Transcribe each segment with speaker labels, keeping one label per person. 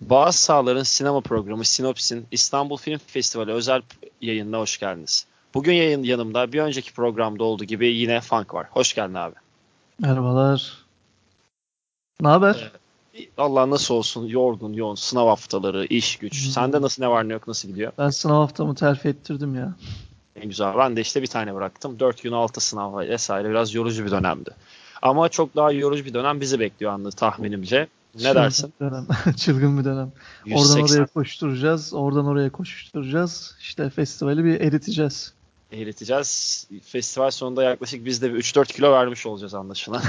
Speaker 1: Bazı Sahaların sinema programı Sinops'in İstanbul Film Festivali özel yayınına hoş geldiniz. Bugün yayın yanımda bir önceki programda olduğu gibi yine Funk var. Hoş geldin abi.
Speaker 2: Merhabalar. Ne haber?
Speaker 1: Ee, Allah nasıl olsun yorgun yoğun sınav haftaları iş güç. Hmm. Sende nasıl ne var ne yok nasıl gidiyor?
Speaker 2: Ben sınav haftamı terfi ettirdim ya.
Speaker 1: En güzel. Ben de işte bir tane bıraktım. 4 gün 6 sınav vesaire biraz yorucu bir dönemdi. Ama çok daha yorucu bir dönem bizi bekliyor anlı tahminimce. Ne Çılgın dersin?
Speaker 2: Bir dönem. Çılgın bir dönem. 180. Oradan oraya koşturacağız, oradan oraya koşturacağız. İşte festivali bir eriteceğiz.
Speaker 1: Eriteceğiz. Festival sonunda yaklaşık biz de 3-4 kilo vermiş olacağız anlaşılan.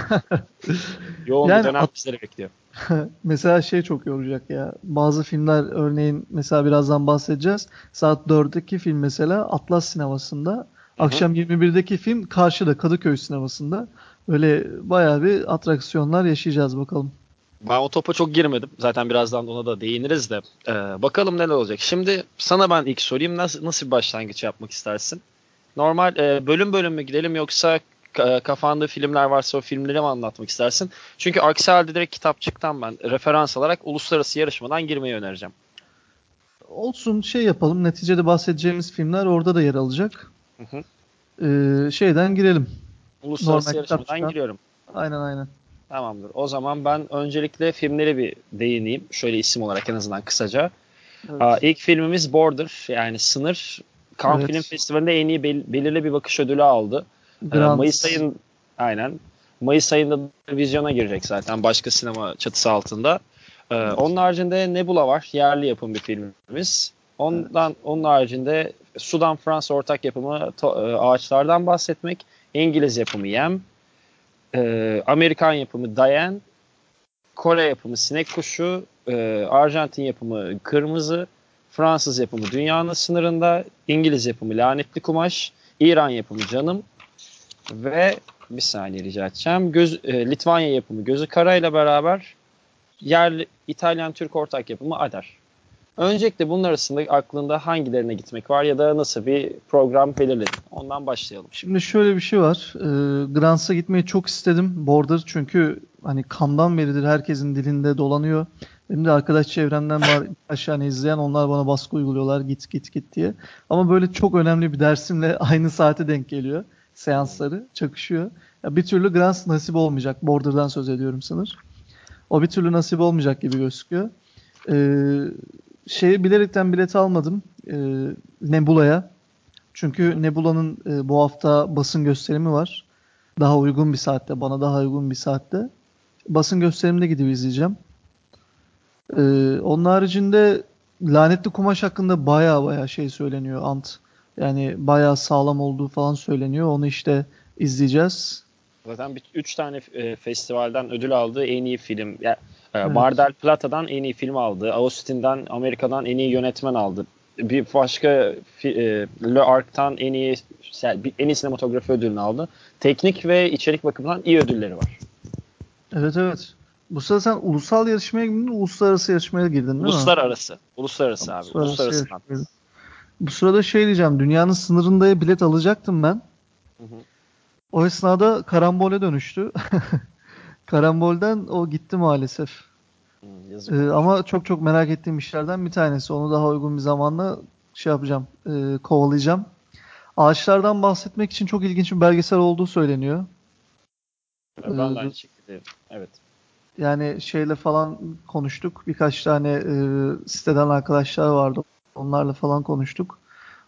Speaker 1: Yoğun yani, bir dönem bizleri bekliyor.
Speaker 2: mesela şey çok yoracak ya. Bazı filmler örneğin mesela birazdan bahsedeceğiz. Saat 4'teki film mesela Atlas sinemasında. Hı-hı. Akşam 21'deki film karşıda Kadıköy sinemasında. Böyle bayağı bir atraksiyonlar yaşayacağız bakalım.
Speaker 1: Ben o topa çok girmedim. Zaten birazdan ona da değiniriz de. Ee, bakalım neler olacak. Şimdi sana ben ilk sorayım. Nasıl, nasıl bir başlangıç yapmak istersin? Normal e, bölüm bölüm mü gidelim yoksa kafanda filmler varsa o filmleri mi anlatmak istersin? Çünkü aksi halde direkt kitapçıktan ben referans alarak uluslararası yarışmadan girmeyi önereceğim.
Speaker 2: Olsun şey yapalım. Neticede bahsedeceğimiz filmler orada da yer alacak. Hı hı. Ee, şeyden girelim.
Speaker 1: Uluslararası Normal yarışmadan giriyorum.
Speaker 2: Aynen aynen.
Speaker 1: Tamamdır. O zaman ben öncelikle filmleri bir değineyim. Şöyle isim olarak en azından kısaca. Evet. Aa, ilk filmimiz Border yani Sınır. Cannes evet. Film Festivali'nde en iyi bel- belirli bir bakış ödülü aldı. Ee, Mayıs ayın aynen. Mayıs ayında vizyona girecek zaten başka sinema çatısı altında. Ee, onun haricinde Nebula var. Yerli yapım bir filmimiz. Ondan evet. onun haricinde Sudan Fransa ortak yapımı to- e, Ağaçlardan bahsetmek. İngiliz yapımı Yem e, Amerikan yapımı Dayan, Kore yapımı Sinek Kuşu, e, Arjantin yapımı Kırmızı, Fransız yapımı Dünyanın Sınırında, İngiliz yapımı Lanetli Kumaş, İran yapımı Canım ve bir saniye rica edeceğim. Göz, e, Litvanya yapımı Gözü Kara ile beraber yerli İtalyan-Türk ortak yapımı Ader. Öncelikle bunlar arasında aklında hangilerine gitmek var ya da nasıl bir program belirledin? Ondan başlayalım.
Speaker 2: Şimdi şöyle bir şey var. E, Grants'a gitmeyi çok istedim. Border çünkü hani kandan beridir herkesin dilinde dolanıyor. Benim de arkadaş çevremden var aşağı izleyen onlar bana baskı uyguluyorlar git git git diye. Ama böyle çok önemli bir dersimle aynı saate denk geliyor. Seansları çakışıyor. Ya bir türlü Grants nasip olmayacak. Border'dan söz ediyorum sınır. O bir türlü nasip olmayacak gibi gözüküyor. Ee, şeyi bilerekten bilet almadım e, Nebula'ya. Çünkü Nebula'nın e, bu hafta basın gösterimi var. Daha uygun bir saatte, bana daha uygun bir saatte. Basın gösteriminde gidip izleyeceğim. E, onun haricinde Lanetli Kumaş hakkında baya baya şey söyleniyor Ant. Yani baya sağlam olduğu falan söyleniyor. Onu işte izleyeceğiz.
Speaker 1: Zaten 3 tane e, festivalden ödül aldığı en iyi film. Ya, ee, evet. Mar del Plata'dan en iyi film aldı. Austin'den Amerika'dan en iyi yönetmen aldı. Bir başka e, Le Arc'tan en iyi en iyi sinematografi ödülünü aldı. Teknik ve içerik bakımından iyi ödülleri var.
Speaker 2: Evet evet. Bu sırada sen ulusal yarışmaya girdin, uluslararası yarışmaya girdin değil
Speaker 1: uluslararası. mi? Uluslararası. Uluslararası abi. Uluslararası. uluslararası
Speaker 2: Bu sırada şey diyeceğim. Dünyanın sınırında bilet alacaktım ben. Hı hı. O esnada karambole dönüştü. Karambol'den o gitti maalesef. Hmm, ee, ama çok çok merak ettiğim işlerden bir tanesi. Onu daha uygun bir zamanla şey yapacağım, e, kovalayacağım. Ağaçlardan bahsetmek için çok ilginç bir belgesel olduğu söyleniyor.
Speaker 1: Ben de aynı şekilde, evet.
Speaker 2: Yani şeyle falan konuştuk. Birkaç tane e, siteden arkadaşlar vardı. Onlarla falan konuştuk.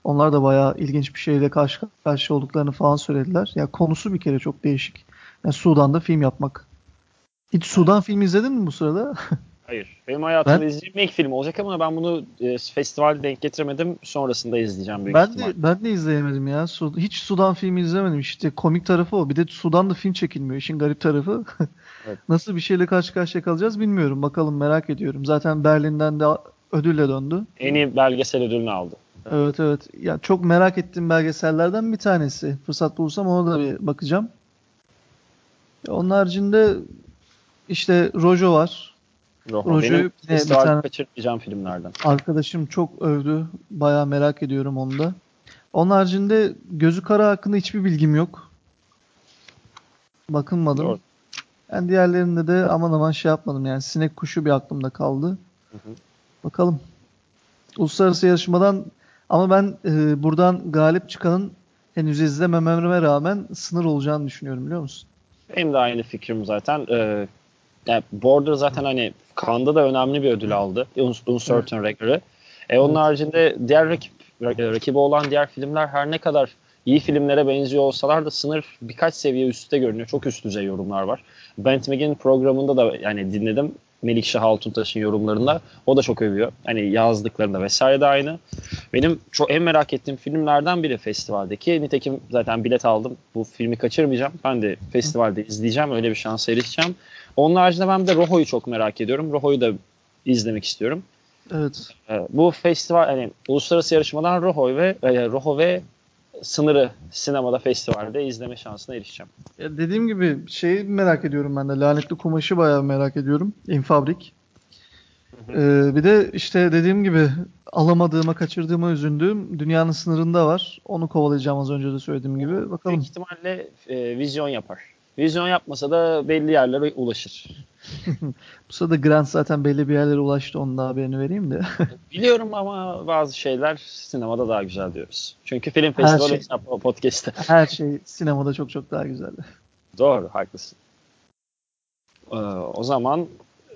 Speaker 2: Onlar da bayağı ilginç bir şeyle karşı karşı olduklarını falan söylediler. Ya konusu bir kere çok değişik. Yani Sudan'da film yapmak. Hiç Sudan filmi izledin mi bu sırada?
Speaker 1: Hayır. Benim hayatımda ben, izleyeceğim ilk film olacak ama ben bunu e, festivalde denk getiremedim. Sonrasında izleyeceğim büyük
Speaker 2: ben
Speaker 1: ihtimal.
Speaker 2: De, ben de izleyemedim ya. Su, hiç Sudan filmi izlemedim. İşte komik tarafı o. Bir de Sudan'da film çekilmiyor. İşin garip tarafı. evet. Nasıl bir şeyle karşı karşıya kalacağız bilmiyorum. Bakalım merak ediyorum. Zaten Berlin'den de ödülle döndü.
Speaker 1: En iyi belgesel ödülünü aldı.
Speaker 2: Evet evet. Ya çok merak ettiğim belgesellerden bir tanesi. Fırsat bulursam ona da bir bakacağım. Onun haricinde işte Rojo var.
Speaker 1: Rojo, Rojo'yu bir tane kaçırmayacağım filmlerden.
Speaker 2: Arkadaşım çok övdü. Bayağı merak ediyorum onu da. Onun haricinde Gözü Kara hakkında hiçbir bilgim yok. Bakınmadım. Doğru. Yani diğerlerinde de aman aman şey yapmadım. Yani sinek kuşu bir aklımda kaldı. Hı hı. Bakalım. Uluslararası yarışmadan ama ben e, buradan galip çıkanın henüz izlemememe rağmen sınır olacağını düşünüyorum biliyor musun?
Speaker 1: Benim de aynı fikrim zaten. Ee, yani Border zaten hani Cannes'da da önemli bir ödül aldı. Uncertain evet. Recor'ı. E, onun evet. haricinde diğer rakip, rakibi olan diğer filmler her ne kadar iyi filmlere benziyor olsalar da sınır birkaç seviye üstte görünüyor. Çok üst düzey yorumlar var. Bent McGinn programında da yani dinledim. Melikşah Altuntaş'ın yorumlarında. O da çok övüyor. Hani yazdıklarında vesaire de aynı. Benim çok en merak ettiğim filmlerden biri festivaldeki. Nitekim zaten bilet aldım. Bu filmi kaçırmayacağım. Ben de festivalde izleyeceğim. Öyle bir şans erişeceğim. Onun haricinde ben de Roho'yu çok merak ediyorum. Roho'yu da izlemek istiyorum.
Speaker 2: Evet.
Speaker 1: Ee, bu festival hani uluslararası yarışmadan Roho ve e, Roho ve sınırı sinemada festivalde izleme şansına erişeceğim.
Speaker 2: Ya dediğim gibi şeyi merak ediyorum ben de. Lanetli kumaşı bayağı merak ediyorum. Infabrik. Ee, bir de işte dediğim gibi alamadığıma, kaçırdığıma üzüldüğüm dünyanın sınırında var. Onu kovalayacağım az önce de söylediğim gibi. Bakalım.
Speaker 1: Büyük ihtimalle e, vizyon yapar. Vizyon yapmasa da belli yerlere ulaşır.
Speaker 2: Bu sırada Grant zaten belli bir yerlere ulaştı. Onun da haberini vereyim de.
Speaker 1: Biliyorum ama bazı şeyler sinemada daha güzel diyoruz. Çünkü film festivali şey, podcast'te.
Speaker 2: Her şey sinemada çok çok daha güzel.
Speaker 1: Doğru, haklısın. Ee, o zaman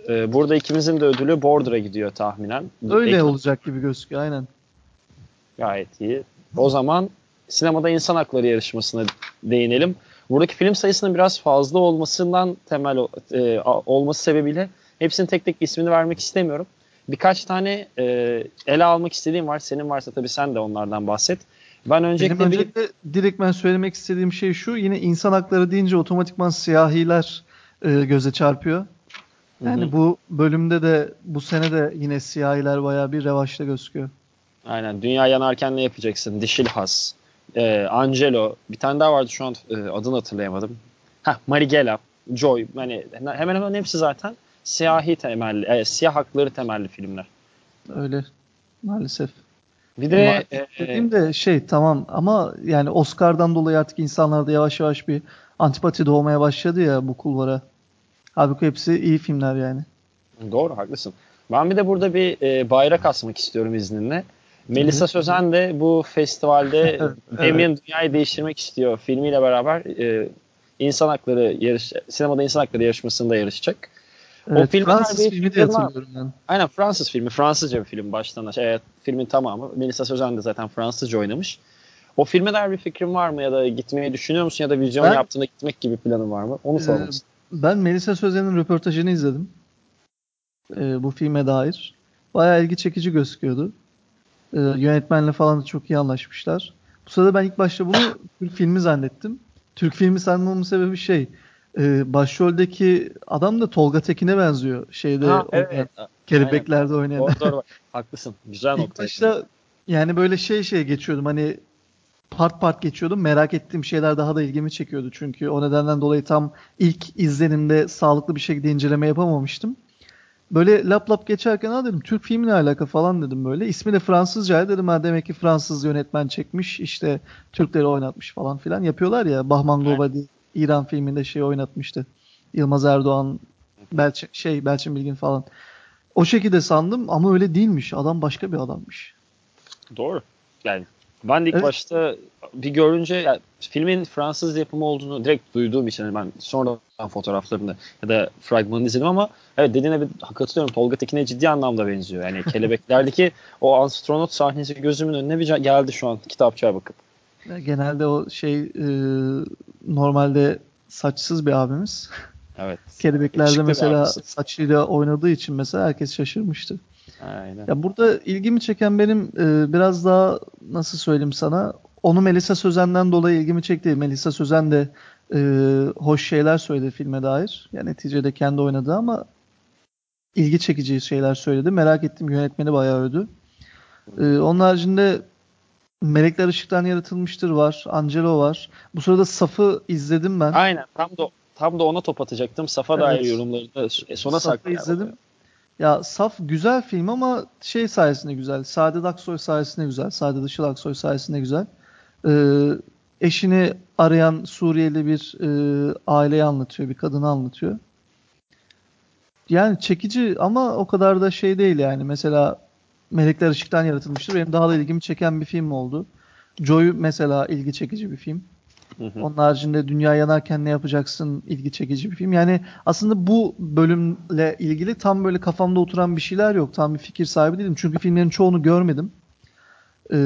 Speaker 1: e, burada ikimizin de ödülü Border'a gidiyor tahminen.
Speaker 2: Öyle Ekran. olacak gibi gözüküyor aynen.
Speaker 1: Gayet iyi. O zaman sinemada insan hakları yarışmasına değinelim. Buradaki film sayısının biraz fazla olmasından temel e, olması sebebiyle hepsinin tek tek ismini vermek istemiyorum. Birkaç tane e, ele almak istediğim var. Senin varsa tabii sen de onlardan bahset.
Speaker 2: Ben öncelikle, Benim öncelikle bir... direkt ben söylemek istediğim şey şu. Yine insan hakları deyince otomatikman siyahiler e, göze çarpıyor. Yani Hı-hı. bu bölümde de bu sene de yine siyahiler bayağı bir revaçta gözüküyor.
Speaker 1: Aynen. Dünya yanarken ne yapacaksın? Dişil has e, Angelo, bir tane daha vardı şu an e, adını hatırlayamadım. Ha, Marigela, Joy. Yani hemen hemen hepsi zaten siyahi temelli, e, siyah hakları temelli filmler.
Speaker 2: Öyle maalesef.
Speaker 1: Bir de
Speaker 2: e, dediğim de şey tamam ama yani Oscar'dan dolayı artık insanlarda yavaş yavaş bir antipati doğmaya başladı ya bu kulvara. Halbuki hepsi iyi filmler yani.
Speaker 1: Doğru haklısın. Ben bir de burada bir e, bayrak asmak istiyorum izninle. Melisa Sözen de bu festivalde Damien Dünyayı Değiştirmek istiyor filmiyle beraber e, insan hakları yarış sinemada insan hakları yarışmasında yarışacak.
Speaker 2: Evet, o film Fransız filmi de hatırlıyorum ben.
Speaker 1: Aynen Fransız filmi. Fransızca bir film baştan aşağı. Evet, filmin tamamı. Melisa Sözen de zaten Fransızca oynamış. O filme dair bir fikrin var mı ya da gitmeyi düşünüyor musun ya da vizyon ben, yaptığında gitmek gibi planın var mı? Onu sormak e,
Speaker 2: Ben Melisa Sözen'in röportajını izledim. E, bu filme dair. Bayağı ilgi çekici gözüküyordu. E, yönetmenle falan da çok iyi anlaşmışlar. Bu sırada ben ilk başta bunu Türk filmi zannettim. Türk filmi sanmamın sebebi şey e, başroldeki adam da Tolga Tekin'e benziyor. Şeyde ha, evet. oynayan, kelebeklerde Aynen. oynayan.
Speaker 1: Doğru, doğru. Haklısın. Güzel nokta.
Speaker 2: İlk başta yani böyle şey şey geçiyordum hani part part geçiyordum. Merak ettiğim şeyler daha da ilgimi çekiyordu. Çünkü o nedenden dolayı tam ilk izlenimde sağlıklı bir şekilde inceleme yapamamıştım. Böyle lap lap geçerken ha dedim Türk filmine alaka falan dedim böyle. İsmi de Fransızca dedim ha demek ki Fransız yönetmen çekmiş işte Türkleri oynatmış falan filan yapıyorlar ya. Bahman Gobadi evet. İran filminde şey oynatmıştı. Yılmaz Erdoğan, Belçin, şey Belçin Bilgin falan. O şekilde sandım ama öyle değilmiş. Adam başka bir adammış.
Speaker 1: Doğru. Yani ben de ilk evet. başta bir görünce yani filmin Fransız yapımı olduğunu direkt duyduğum için ben sonradan fotoğraflarını ya da fragmanını izledim ama evet dediğine bir katılıyorum. Tolga Tekin'e ciddi anlamda benziyor. Yani kelebeklerdeki o astronot sahnesi gözümün önüne bir geldi şu an kitapçığa bakıp.
Speaker 2: Genelde o şey e, normalde saçsız bir abimiz.
Speaker 1: Evet.
Speaker 2: Kelebeklerde mesela saçıyla oynadığı için mesela herkes şaşırmıştı.
Speaker 1: Aynen.
Speaker 2: Ya burada ilgimi çeken benim e, biraz daha nasıl söyleyeyim sana onu Melisa Sözen'den dolayı ilgimi çekti. Melisa Sözen de e, hoş şeyler söyledi filme dair. Yani neticede kendi oynadı ama ilgi çekici şeyler söyledi. Merak ettim yönetmeni bayağı övdü. E, onun haricinde Melekler Işık'tan yaratılmıştır var. Angelo var. Bu sırada Saf'ı izledim ben.
Speaker 1: Aynen. Tam da tam da ona top atacaktım. Saf'a evet. dair yorumları sona
Speaker 2: Saf'ı izledim. Ya Saf güzel film ama şey sayesinde güzel. Saadet Aksoy sayesinde güzel. Saadet Işıl Aksoy sayesinde güzel. Ee, eşini arayan Suriyeli bir e, aileyi anlatıyor. Bir kadını anlatıyor. Yani çekici ama o kadar da şey değil yani. Mesela Melekler Işık'tan yaratılmıştır. Benim daha da ilgimi çeken bir film oldu. Joy mesela ilgi çekici bir film. Hı hı. Onun haricinde Dünya Yanarken Ne Yapacaksın ilgi çekici bir film. Yani aslında bu bölümle ilgili tam böyle kafamda oturan bir şeyler yok. Tam bir fikir sahibi değilim. Çünkü filmlerin çoğunu görmedim. Ee,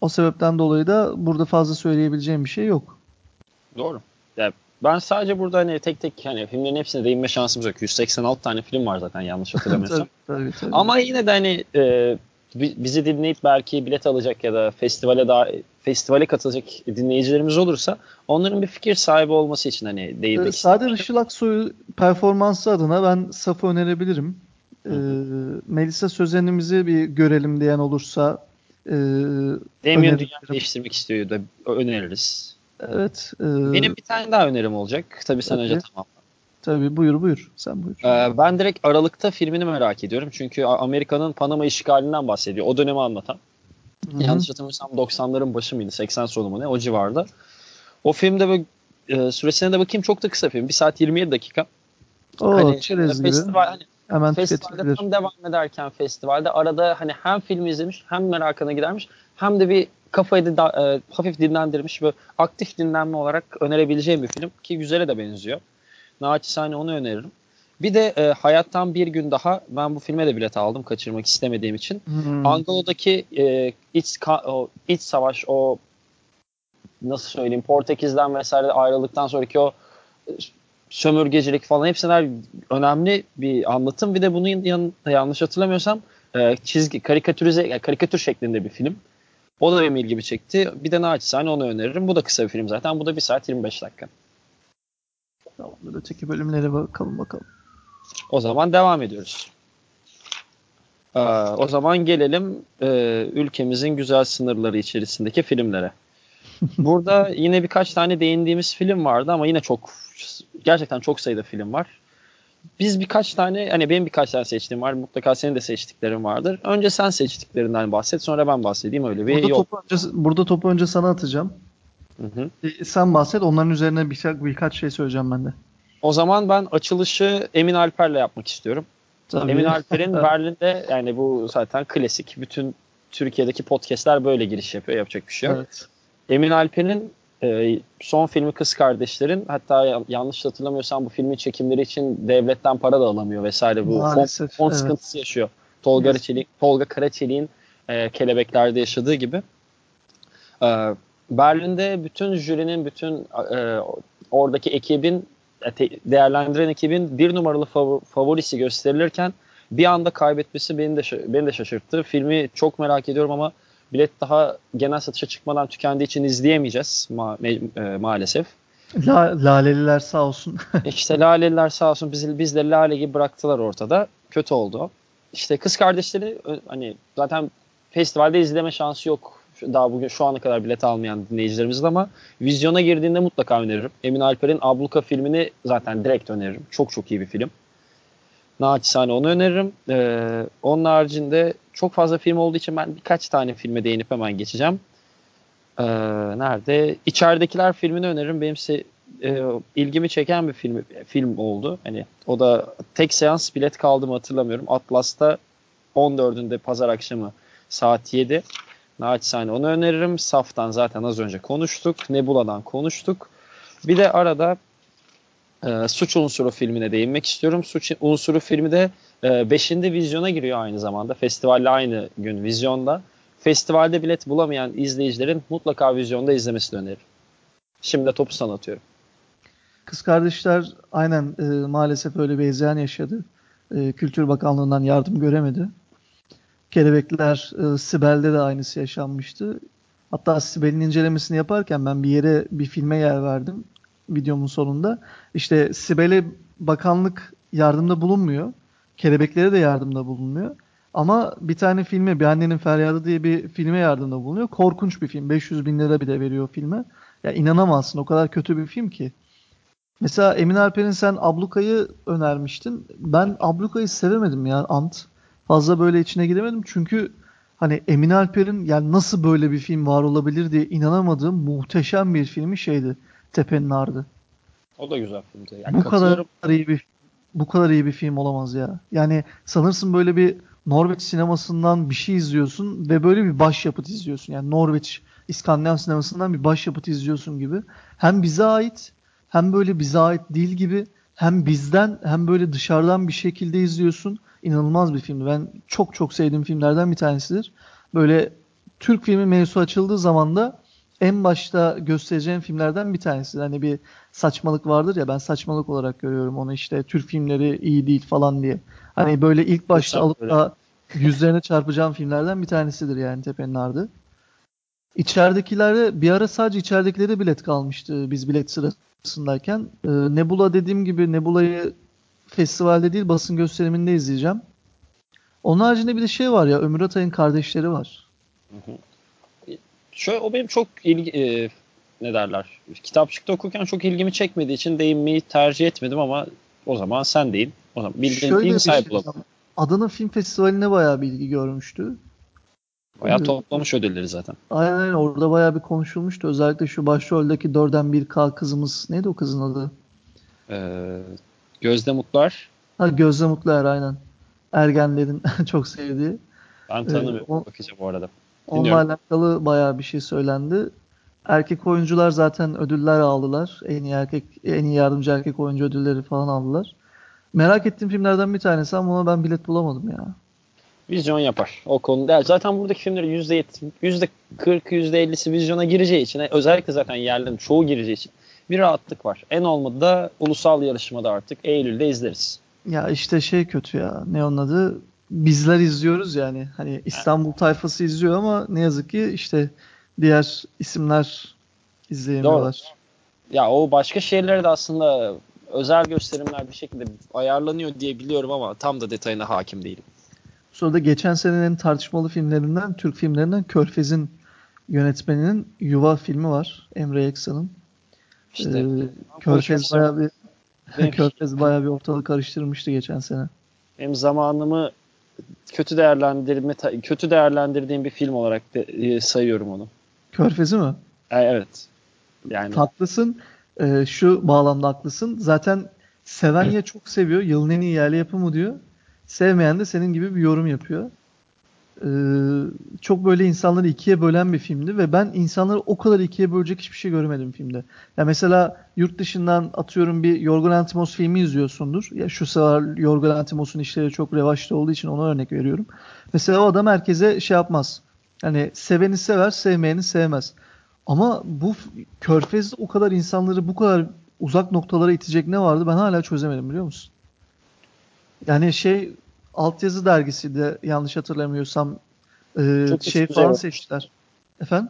Speaker 2: o sebepten dolayı da burada fazla söyleyebileceğim bir şey yok.
Speaker 1: Doğru. Yani ben sadece burada hani tek tek hani filmlerin hepsine değinme şansımız yok. 186 tane film var zaten yanlış hatırlamıyorsam. tabii, tabii, tabii. Ama yine de hani e, bizi dinleyip belki bilet alacak ya da festivale daha festivale katılacak dinleyicilerimiz olursa onların bir fikir sahibi olması için hani değinmek
Speaker 2: ee, Sade Işıl Aksoy'u performansı adına ben Saf'ı önerebilirim. Ee, Melisa Sözen'imizi bir görelim diyen olursa e,
Speaker 1: Damien dünya değiştirmek istiyor da öneririz.
Speaker 2: Evet.
Speaker 1: E, Benim bir tane daha önerim olacak. Tabii sen önce tamam.
Speaker 2: Tabii buyur buyur. Sen buyur.
Speaker 1: Ee, ben direkt Aralık'ta filmini merak ediyorum. Çünkü Amerika'nın Panama işgalinden bahsediyor. O dönemi anlatan. Hı-hı. Yanlış hatırlamıyorsam 90'ların başı mıydı? 80 sonu mu ne? O civarda. O filmde böyle e, süresine de bakayım çok da kısa film. 1 saat 27 dakika.
Speaker 2: Oo, hani, çerez gibi. Festival,
Speaker 1: hani, Hemen festivalde tam devam ederken festivalde arada hani hem filmi izlemiş hem merakına gidermiş hem de bir kafayı da e, hafif dinlendirmiş ve aktif dinlenme olarak önerebileceğim bir film ki güzele de benziyor. Naçizane onu öneririm. Bir de e, Hayattan Bir Gün Daha ben bu filme de bilet aldım kaçırmak istemediğim için. Hmm. Angolo'daki e, iç, o, iç savaş o nasıl söyleyeyim Portekiz'den vesaire ayrıldıktan sonraki o e, sömürgecilik falan hepsiler önemli bir anlatım. Bir de bunun yanında yanlış hatırlamıyorsam e, çizgi karikatürize yani karikatür şeklinde bir film. O da benim ilgimi çekti. Bir de naçizane onu öneririm. Bu da kısa bir film zaten. Bu da 1 saat 25 dakika.
Speaker 2: Tamamdır. Öteki bölümlere bakalım bakalım.
Speaker 1: O zaman devam ediyoruz. Ee, o zaman gelelim e, ülkemizin güzel sınırları içerisindeki filmlere. Burada yine birkaç tane değindiğimiz film vardı ama yine çok gerçekten çok sayıda film var. Biz birkaç tane hani benim birkaç tane seçtiğim var. Mutlaka senin de seçtiklerin vardır. Önce sen seçtiklerinden bahset sonra ben bahsedeyim öyle bir
Speaker 2: burada
Speaker 1: yol.
Speaker 2: Topu önce, burada topu önce sana atacağım. Hı hı. E, sen bahset onların üzerine birkaç, birkaç şey söyleyeceğim ben de.
Speaker 1: O zaman ben açılışı Emin Alper'le yapmak istiyorum. Tabii. Emin Alper'in Berlin'de yani bu zaten klasik. Bütün Türkiye'deki podcastler böyle giriş yapıyor. Yapacak bir şey yok. Evet. Emin Alper'in e, son filmi Kız Kardeşlerin hatta yanlış hatırlamıyorsam bu filmin çekimleri için devletten para da alamıyor vesaire bu Maalesef, fon, fon evet. sıkıntısı yaşıyor. Tolga evet. Çelik, Tolga Karaçelik'in e, Kelebekler'de yaşadığı gibi. E, Berlin'de bütün jürinin, bütün e, oradaki ekibin değerlendiren ekibin bir numaralı favorisi gösterilirken bir anda kaybetmesi beni de beni de şaşırttı. Filmi çok merak ediyorum ama bilet daha genel satışa çıkmadan tükendiği için izleyemeyeceğiz ma- e, maalesef.
Speaker 2: La, laleliler sağ olsun.
Speaker 1: İşte laleliler sağ olsun biz, bizleri lale gibi bıraktılar ortada. Kötü oldu. İşte kız kardeşleri hani zaten festivalde izleme şansı yok daha bugün şu ana kadar bilet almayan dinleyicilerimizin ama vizyona girdiğinde mutlaka öneririm. Emin Alper'in Abluka filmini zaten direkt öneririm. Çok çok iyi bir film. Naçizane onu öneririm. Ee, onun haricinde çok fazla film olduğu için ben birkaç tane filme değinip hemen geçeceğim. Ee, nerede? İçeridekiler filmini öneririm. Benim se- e, ilgimi çeken bir film film oldu. Hani o da tek seans bilet kaldı mı hatırlamıyorum. Atlas'ta 14'ünde pazar akşamı saat 7. Naçizane onu öneririm. Saf'tan zaten az önce konuştuk. Nebula'dan konuştuk. Bir de arada e, Suç Unsuru filmine değinmek istiyorum. Suç Unsuru filmi de 5. E, vizyona giriyor aynı zamanda. Festivalle aynı gün vizyonda. Festivalde bilet bulamayan izleyicilerin mutlaka vizyonda izlemesini öneririm. Şimdi de topu sana atıyorum.
Speaker 2: Kız kardeşler aynen e, maalesef öyle bir hezeyan yaşadı. E, Kültür Bakanlığı'ndan yardım göremedi. Kelebekler, e, Sibel'de de aynısı yaşanmıştı. Hatta Sibel'in incelemesini yaparken ben bir yere bir filme yer verdim videomun sonunda. İşte Sibel'e bakanlık yardımda bulunmuyor. Kelebeklere de yardımda bulunmuyor. Ama bir tane filme, Bir Annenin Feryadı diye bir filme yardımda bulunuyor. Korkunç bir film. 500 bin lira bile veriyor filme. Ya inanamazsın. O kadar kötü bir film ki. Mesela Emin Alper'in sen Abluka'yı önermiştin. Ben Abluka'yı sevemedim ya Ant fazla böyle içine giremedim. Çünkü hani Emin Alper'in yani nasıl böyle bir film var olabilir diye inanamadığım muhteşem bir filmi şeydi. Tepenin Ardı.
Speaker 1: O da güzel filmdi.
Speaker 2: Yani Bu kadar iyi bir bu kadar iyi bir film olamaz ya. Yani sanırsın böyle bir Norveç sinemasından bir şey izliyorsun ve böyle bir başyapıt izliyorsun. Yani Norveç İskandinav sinemasından bir başyapıt izliyorsun gibi. Hem bize ait hem böyle bize ait değil gibi hem bizden hem böyle dışarıdan bir şekilde izliyorsun. İnanılmaz bir filmdi. Ben çok çok sevdiğim filmlerden bir tanesidir. Böyle Türk filmi mevzusu açıldığı zaman da en başta göstereceğim filmlerden bir tanesi. Hani bir saçmalık vardır ya ben saçmalık olarak görüyorum onu işte Türk filmleri iyi değil falan diye. Hani böyle ilk başta alıp da yüzlerine çarpacağım filmlerden bir tanesidir yani Tepe'nin Ardı. İçeridekilerde bir ara sadece içeridekilere bilet kalmıştı biz bilet sırasındayken. Ee, Nebula dediğim gibi Nebula'yı festivalde değil basın gösteriminde izleyeceğim. Onun haricinde bir de şey var ya Ömür Atay'ın kardeşleri var. Hı hı.
Speaker 1: Şöyle o benim çok ilgi e, ne derler kitapçıkta okurken çok ilgimi çekmediği için değinmeyi tercih etmedim ama o zaman sen değil. O zaman bildiğin film sahibi şey,
Speaker 2: Adana Film Festivali'ne bayağı bir ilgi görmüştü.
Speaker 1: Bayağı toplamış ödülleri zaten.
Speaker 2: Aynen aynen orada bayağı bir konuşulmuştu. Özellikle şu başroldeki dörden bir k kızımız neydi o kızın adı?
Speaker 1: Ee, Gözde Mutlar.
Speaker 2: Ha Gözde Mutlar aynen. Ergenlerin çok sevdiği.
Speaker 1: Ben tanımıyorum. Ee, bakacağım bu arada.
Speaker 2: Onunla alakalı bayağı bir şey söylendi. Erkek oyuncular zaten ödüller aldılar. En iyi erkek, en iyi yardımcı erkek oyuncu ödülleri falan aldılar. Merak ettiğim filmlerden bir tanesi ama ona ben bilet bulamadım ya.
Speaker 1: Vizyon yapar. O konuda. Zaten buradaki filmlerin %70, %40, %50'si vizyona gireceği için özellikle zaten yerlerin çoğu gireceği için bir rahatlık var. En olmadı da ulusal yarışmada artık Eylül'de izleriz.
Speaker 2: Ya işte şey kötü ya. Ne onun adı? Bizler izliyoruz yani. Hani İstanbul tayfası izliyor ama ne yazık ki işte diğer isimler izleyemiyorlar.
Speaker 1: Doğru. Ya o başka şehirlere de aslında özel gösterimler bir şekilde ayarlanıyor diye biliyorum ama tam da detayına hakim değilim.
Speaker 2: Sonra da geçen senenin tartışmalı filmlerinden, Türk filmlerinden Körfez'in yönetmeninin Yuva filmi var. Emre Eksan'ın. İşte, ee, Körfez bayağı bir benim, Körfez bayağı bir ortalık karıştırmıştı geçen sene.
Speaker 1: Benim zamanımı kötü değerlendirme kötü değerlendirdiğim bir film olarak de, e, sayıyorum onu.
Speaker 2: Körfez'i mi?
Speaker 1: E, evet.
Speaker 2: Yani haklısın. E, şu bağlamda haklısın. Zaten seven ya çok seviyor. Yılın en iyi yerli yapımı diyor. Sevmeyen de senin gibi bir yorum yapıyor. Ee, çok böyle insanları ikiye bölen bir filmdi ve ben insanları o kadar ikiye bölecek hiçbir şey göremedim filmde. Ya mesela yurt dışından atıyorum bir Yorgos Lanthimos filmi izliyorsundur. Ya şu sıralar Yorgos Lanthimos'un işleri çok revaçta olduğu için ona örnek veriyorum. Mesela o adam herkese şey yapmaz. Hani seveni sever, sevmeyeni sevmez. Ama bu Körfez'de o kadar insanları bu kadar uzak noktalara itecek ne vardı ben hala çözemedim biliyor musun? Yani şey altyazı dergisi de yanlış hatırlamıyorsam e, Çok şey falan var. seçtiler. Efendim?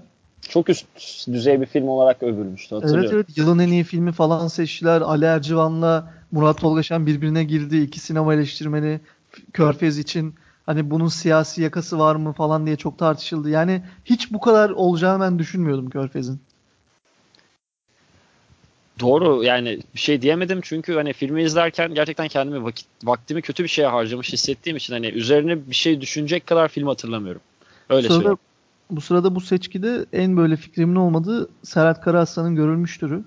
Speaker 1: Çok üst düzey bir film olarak övülmüştü hatırlıyorum.
Speaker 2: Evet evet yılın en iyi filmi falan seçtiler. Ali Ercivan'la Murat Tolgaşan birbirine girdi. iki sinema eleştirmeni Körfez için hani bunun siyasi yakası var mı falan diye çok tartışıldı. Yani hiç bu kadar olacağını ben düşünmüyordum Körfez'in.
Speaker 1: Doğru yani bir şey diyemedim çünkü hani filmi izlerken gerçekten kendimi vakit vaktimi kötü bir şeye harcamış hissettiğim için hani üzerine bir şey düşünecek kadar film hatırlamıyorum. Öyle
Speaker 2: bu sırada, Bu sırada bu seçkide en böyle fikrimin olmadığı Serhat Karaaslan'ın görülmüştürü.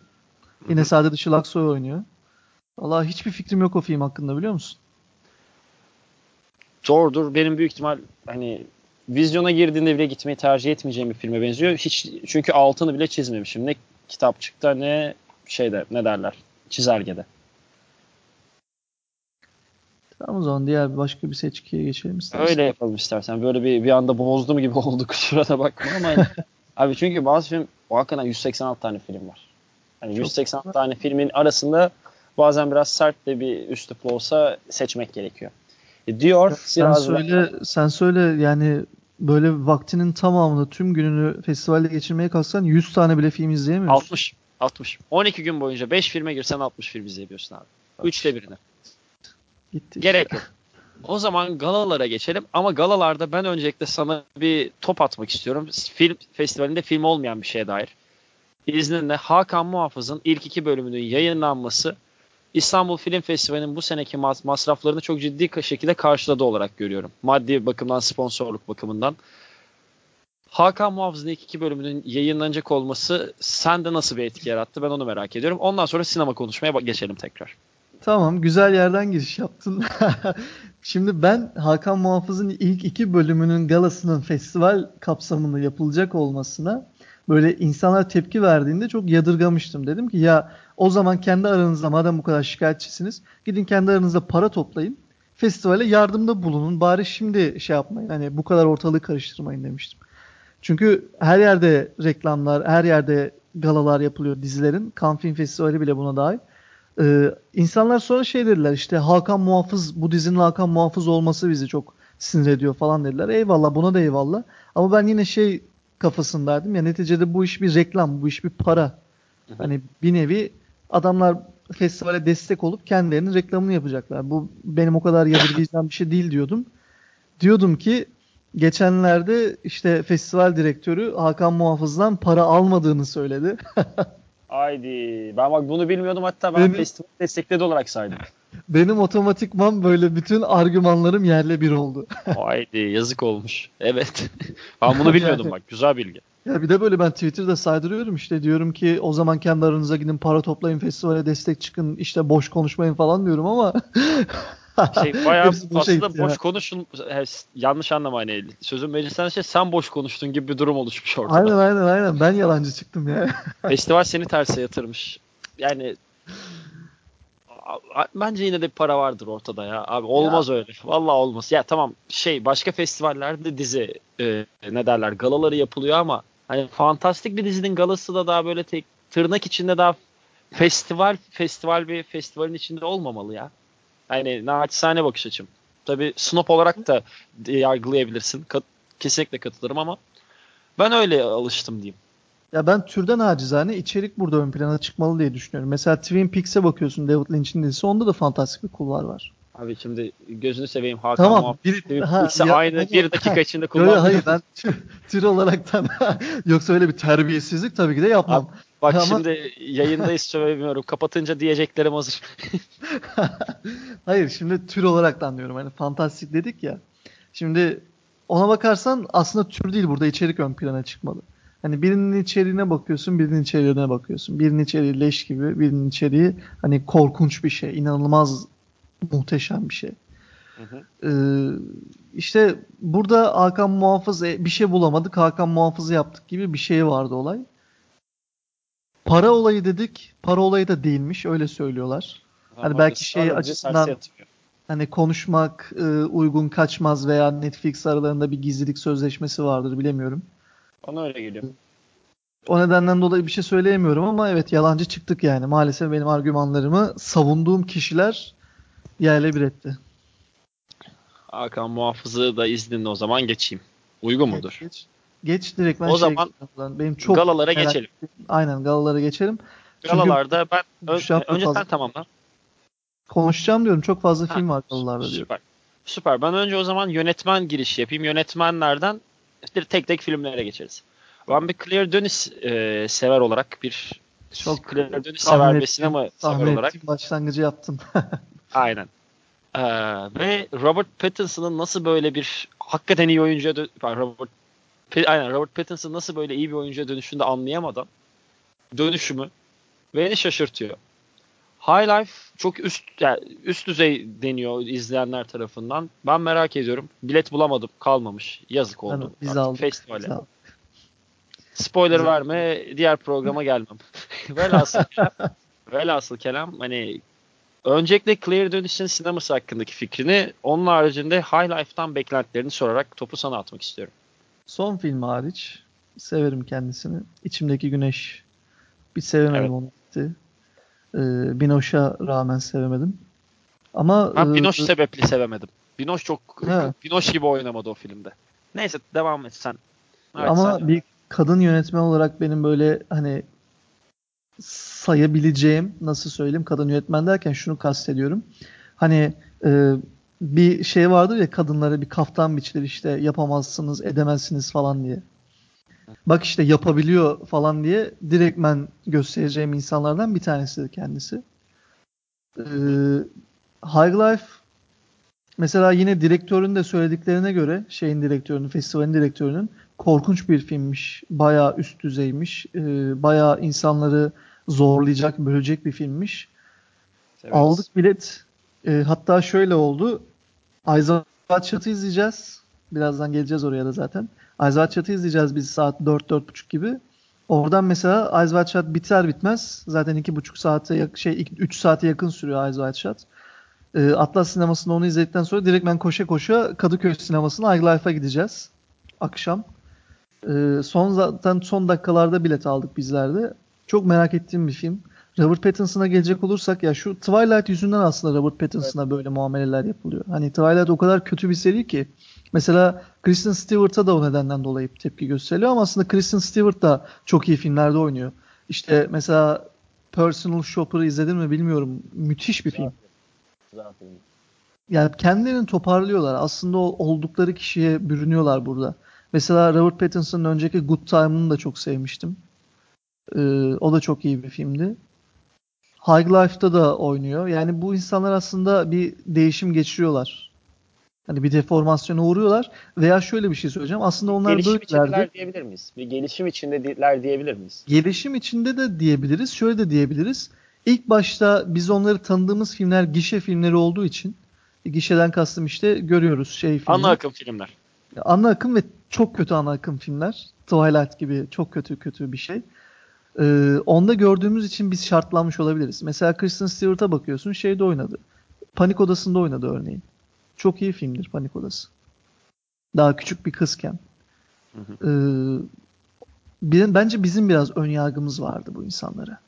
Speaker 2: Yine Sade Dışı Laksoy oynuyor. Valla hiçbir fikrim yok o film hakkında biliyor musun?
Speaker 1: Doğrudur. Benim büyük ihtimal hani vizyona girdiğinde bile gitmeyi tercih etmeyeceğim bir filme benziyor. Hiç çünkü altını bile çizmemişim. Ne kitapçıkta ne şeyde ne derler çizelgede.
Speaker 2: Tamam o zaman diğer başka bir seçkiye geçelim istersen.
Speaker 1: Öyle yapalım istersen. Böyle bir bir anda bozdum gibi oldu kusura da bakma ama abi çünkü bazı film o hakikaten 186 tane film var. Hani Çok 186 tane filmin arasında bazen biraz sert de bir üslup olsa seçmek gerekiyor. E diyor
Speaker 2: sen söyle sen söyle yani böyle vaktinin tamamını tüm gününü festivalde geçirmeye kalksan 100 tane bile film izleyemiyorsun.
Speaker 1: 60. 60. 12 gün boyunca 5 filme girsen 60 film izleyebiliyorsun abi. Üçte birini. Gitti. Gerek yok. O zaman galalara geçelim ama galalarda ben öncelikle sana bir top atmak istiyorum. Film festivalinde film olmayan bir şeye dair. İzninle Hakan Muhafız'ın ilk iki bölümünün yayınlanması İstanbul Film Festivali'nin bu seneki masraflarını çok ciddi şekilde karşıladı olarak görüyorum. Maddi bakımdan, sponsorluk bakımından. Hakan Muhafız'ın ilk iki bölümünün yayınlanacak olması sende nasıl bir etki yarattı? Ben onu merak ediyorum. Ondan sonra sinema konuşmaya geçelim tekrar.
Speaker 2: Tamam güzel yerden giriş yaptın. Şimdi ben Hakan Muhafız'ın ilk iki bölümünün galasının festival kapsamında yapılacak olmasına böyle insanlar tepki verdiğinde çok yadırgamıştım. Dedim ki ya o zaman kendi aranızda madem bu kadar şikayetçisiniz gidin kendi aranızda para toplayın. Festivale yardımda bulunun. Bari şimdi şey yapmayın. Hani bu kadar ortalığı karıştırmayın demiştim. Çünkü her yerde reklamlar, her yerde galalar yapılıyor dizilerin. Cannes Film Festivali bile buna dahil. Ee, insanlar sonra şey dediler işte Hakan Muhafız bu dizinin Hakan Muhafız olması bizi çok sinir ediyor falan dediler. Eyvallah buna da eyvallah. Ama ben yine şey kafasındaydım ya neticede bu iş bir reklam, bu iş bir para. Hani bir nevi adamlar festivale destek olup kendilerinin reklamını yapacaklar. Bu benim o kadar yadırgayacağım bir şey değil diyordum. Diyordum ki geçenlerde işte festival direktörü Hakan Muhafız'dan para almadığını söyledi.
Speaker 1: Haydi. Ben bak bunu bilmiyordum hatta ben
Speaker 2: Benim-
Speaker 1: festival destekledi olarak saydım.
Speaker 2: Benim otomatikman böyle bütün argümanlarım yerle bir oldu.
Speaker 1: Haydi yazık olmuş. Evet. ben bunu bilmiyordum bak. Güzel bilgi.
Speaker 2: Ya bir de böyle ben Twitter'da saydırıyorum işte diyorum ki o zaman kendi aranıza gidin para toplayın festivale destek çıkın işte boş konuşmayın falan diyorum ama
Speaker 1: Şey bayağı aslında
Speaker 2: gitti ya.
Speaker 1: boş konuşun yanlış anlama hani sözün meclisten şey sen boş konuştun gibi bir durum oluşmuş ortada.
Speaker 2: aynen aynen aynen ben yalancı çıktım ya.
Speaker 1: Festival seni terse yatırmış. Yani bence yine de bir para vardır ortada ya. Abi olmaz öyle. Vallahi olmaz. Ya tamam şey başka festivallerde dizi e, ne derler galaları yapılıyor ama hani fantastik bir dizinin galası da daha böyle tek tırnak içinde daha festival festival bir festivalin içinde olmamalı ya. Yani naçizane bakış açım. Tabii snob olarak da yargılayabilirsin. Kat- kesinlikle katılırım ama ben öyle alıştım diyeyim.
Speaker 2: Ya ben türden acizane içerik burada ön plana çıkmalı diye düşünüyorum. Mesela Twin Peaks'e bakıyorsun David Lynch'in dizisi onda da fantastik bir kulvar var.
Speaker 1: Abi şimdi gözünü seveyim Hakan
Speaker 2: Tamam, bir- ha, ya-
Speaker 1: aynı
Speaker 2: ama-
Speaker 1: bir dakika içinde
Speaker 2: Yo, yo,
Speaker 1: kullanılıyor.
Speaker 2: hayır ben tür, tür olaraktan yoksa öyle bir terbiyesizlik tabii ki de yapmam.
Speaker 1: Bak
Speaker 2: Ama-
Speaker 1: şimdi yayındayız söylemiyorum. Kapatınca diyeceklerim hazır.
Speaker 2: Hayır şimdi tür olarak da anlıyorum. Hani fantastik dedik ya. Şimdi ona bakarsan aslında tür değil burada içerik ön plana çıkmalı. Hani birinin içeriğine bakıyorsun, birinin içeriğine bakıyorsun. Birinin içeriği leş gibi, birinin içeriği hani korkunç bir şey, inanılmaz muhteşem bir şey.
Speaker 1: Hı hı.
Speaker 2: Ee, işte burada Hakan Muhafız e, bir şey bulamadık, Hakan Muhafız'ı yaptık gibi bir şey vardı olay. Para olayı dedik, para olayı da değilmiş, öyle söylüyorlar. Hani belki şey açısından- hani konuşmak e, uygun kaçmaz veya Netflix aralarında bir gizlilik sözleşmesi vardır bilemiyorum.
Speaker 1: Bana öyle geliyor.
Speaker 2: O nedenden dolayı bir şey söyleyemiyorum ama evet yalancı çıktık yani. Maalesef benim argümanlarımı savunduğum kişiler yerle bir etti.
Speaker 1: Hakan Muhafız'ı da izninle o zaman geçeyim. Uygun mudur?
Speaker 2: Geç, geç direkt ben
Speaker 1: O
Speaker 2: şey
Speaker 1: zaman
Speaker 2: benim çok
Speaker 1: Galalara geçelim.
Speaker 2: ettiğim- Aynen galalara geçelim. Çünkü
Speaker 1: Galalarda ben ön-
Speaker 2: hafta
Speaker 1: önce
Speaker 2: fazla-
Speaker 1: sen tamamla.
Speaker 2: konuşacağım diyorum. Çok fazla
Speaker 1: Ha,
Speaker 2: film var galalarda diyorum.
Speaker 1: Süper. Süper. Ben önce o zaman yönetmen giriş yapayım. Yönetmenlerden tek tek filmlere geçeriz. Ben bir Claire Denis e, sever olarak bir
Speaker 2: Çok
Speaker 1: Claire Denis
Speaker 2: tahmin
Speaker 1: sever bir
Speaker 2: ettim,
Speaker 1: sinema sever olarak.
Speaker 2: ettim, başlangıcı yaptın.
Speaker 1: Aynen. Ee, ve Robert Pattinson'ın nasıl böyle bir hakikaten iyi oyuncuya dö- pardon, Robert aynen Robert Pattinson nasıl böyle iyi bir oyuncuya dönüşünü de anlayamadan dönüşümü beni şaşırtıyor. High Life çok üst yani üst düzey deniyor izleyenler tarafından. Ben merak ediyorum. Bilet bulamadım. Kalmamış. Yazık oldu.
Speaker 2: Yani biz
Speaker 1: Artık
Speaker 2: aldık.
Speaker 1: Festivale.
Speaker 2: Biz aldık.
Speaker 1: Spoiler verme. Diğer programa gelmem. velhasıl velhasıl kelam hani öncelikle Claire Dönüş'ün sineması hakkındaki fikrini onun haricinde High Life'tan beklentilerini sorarak topu sana atmak istiyorum.
Speaker 2: Son film hariç severim kendisini. İçimdeki Güneş bir sevemedim
Speaker 1: Evet.
Speaker 2: onu gitti. Ee, Binoş'a rağmen sevemedim. Ama
Speaker 1: Ben
Speaker 2: e,
Speaker 1: Binoş sebepli sevemedim. Binoş çok
Speaker 2: He.
Speaker 1: Binoş gibi oynamadı o filmde. Neyse devam et sen. Evet,
Speaker 2: ama
Speaker 1: sen-
Speaker 2: bir kadın yönetmen olarak benim böyle hani sayabileceğim nasıl söyleyeyim kadın yönetmen derken şunu kastediyorum. Hani e, bir şey vardır ya kadınlara bir kaftan biçilir işte yapamazsınız edemezsiniz falan diye. Bak işte yapabiliyor falan diye direktmen göstereceğim insanlardan bir tanesi kendisi. Ee, High Life mesela yine direktörün de söylediklerine göre şeyin direktörünün, festivalin direktörünün korkunç bir filmmiş. Bayağı üst düzeymiş. Ee, bayağı insanları zorlayacak, bölecek bir filmmiş. Evet. Aldık bilet. E, hatta şöyle oldu. Wide Shut'ı izleyeceğiz. Birazdan geleceğiz oraya da zaten. Wide Shut'ı izleyeceğiz biz saat 4-4.30 gibi. Oradan mesela Wide Shut biter bitmez. Zaten 2.5 saate şey 3 saate yakın sürüyor Wide Shut. E, Atlas sinemasında onu izledikten sonra direkt ben koşa koşa Kadıköy sinemasına iLife'a gideceğiz. Akşam. E, son zaten son dakikalarda bilet aldık bizlerde. Çok merak ettiğim bir film. Robert Pattinson'a gelecek olursak ya şu Twilight yüzünden aslında Robert Pattinson'a evet. böyle muameleler yapılıyor. Hani Twilight o kadar kötü bir seri ki mesela Kristen Stewart'a da o nedenden dolayı tepki gösteriliyor ama aslında Kristen Stewart da çok iyi filmlerde oynuyor. İşte mesela Personal Shopper'ı izledin mi bilmiyorum. Müthiş bir film. Yani kendilerini toparlıyorlar. Aslında oldukları kişiye bürünüyorlar burada. Mesela Robert Pattinson'ın önceki Good Time'ını da çok sevmiştim. Ee, o da çok iyi bir filmdi. High Life'da da oynuyor. Yani bu insanlar aslında bir değişim geçiriyorlar. Hani bir deformasyona uğruyorlar veya şöyle bir şey söyleyeceğim. Aslında onlar
Speaker 1: gelişim içindeler diyebilir miyiz? Bir gelişim içindeler diyebilir miyiz?
Speaker 2: Gelişim içinde de diyebiliriz. Şöyle de diyebiliriz. İlk başta biz onları tanıdığımız filmler gişe filmleri olduğu için gişeden kastım işte görüyoruz şey
Speaker 1: filmler. Ana akım filmler.
Speaker 2: Ana akım ve çok kötü ana akım filmler. Twilight gibi çok kötü kötü bir şey. Ee, onda gördüğümüz için biz şartlanmış olabiliriz. Mesela Kristen Stewart'a bakıyorsun şeyde oynadı. Panik Odası'nda oynadı örneğin. Çok iyi filmdir Panik Odası. Daha küçük bir kızken. Hı hı. Ee, bence bizim biraz ön yargımız vardı bu insanlara.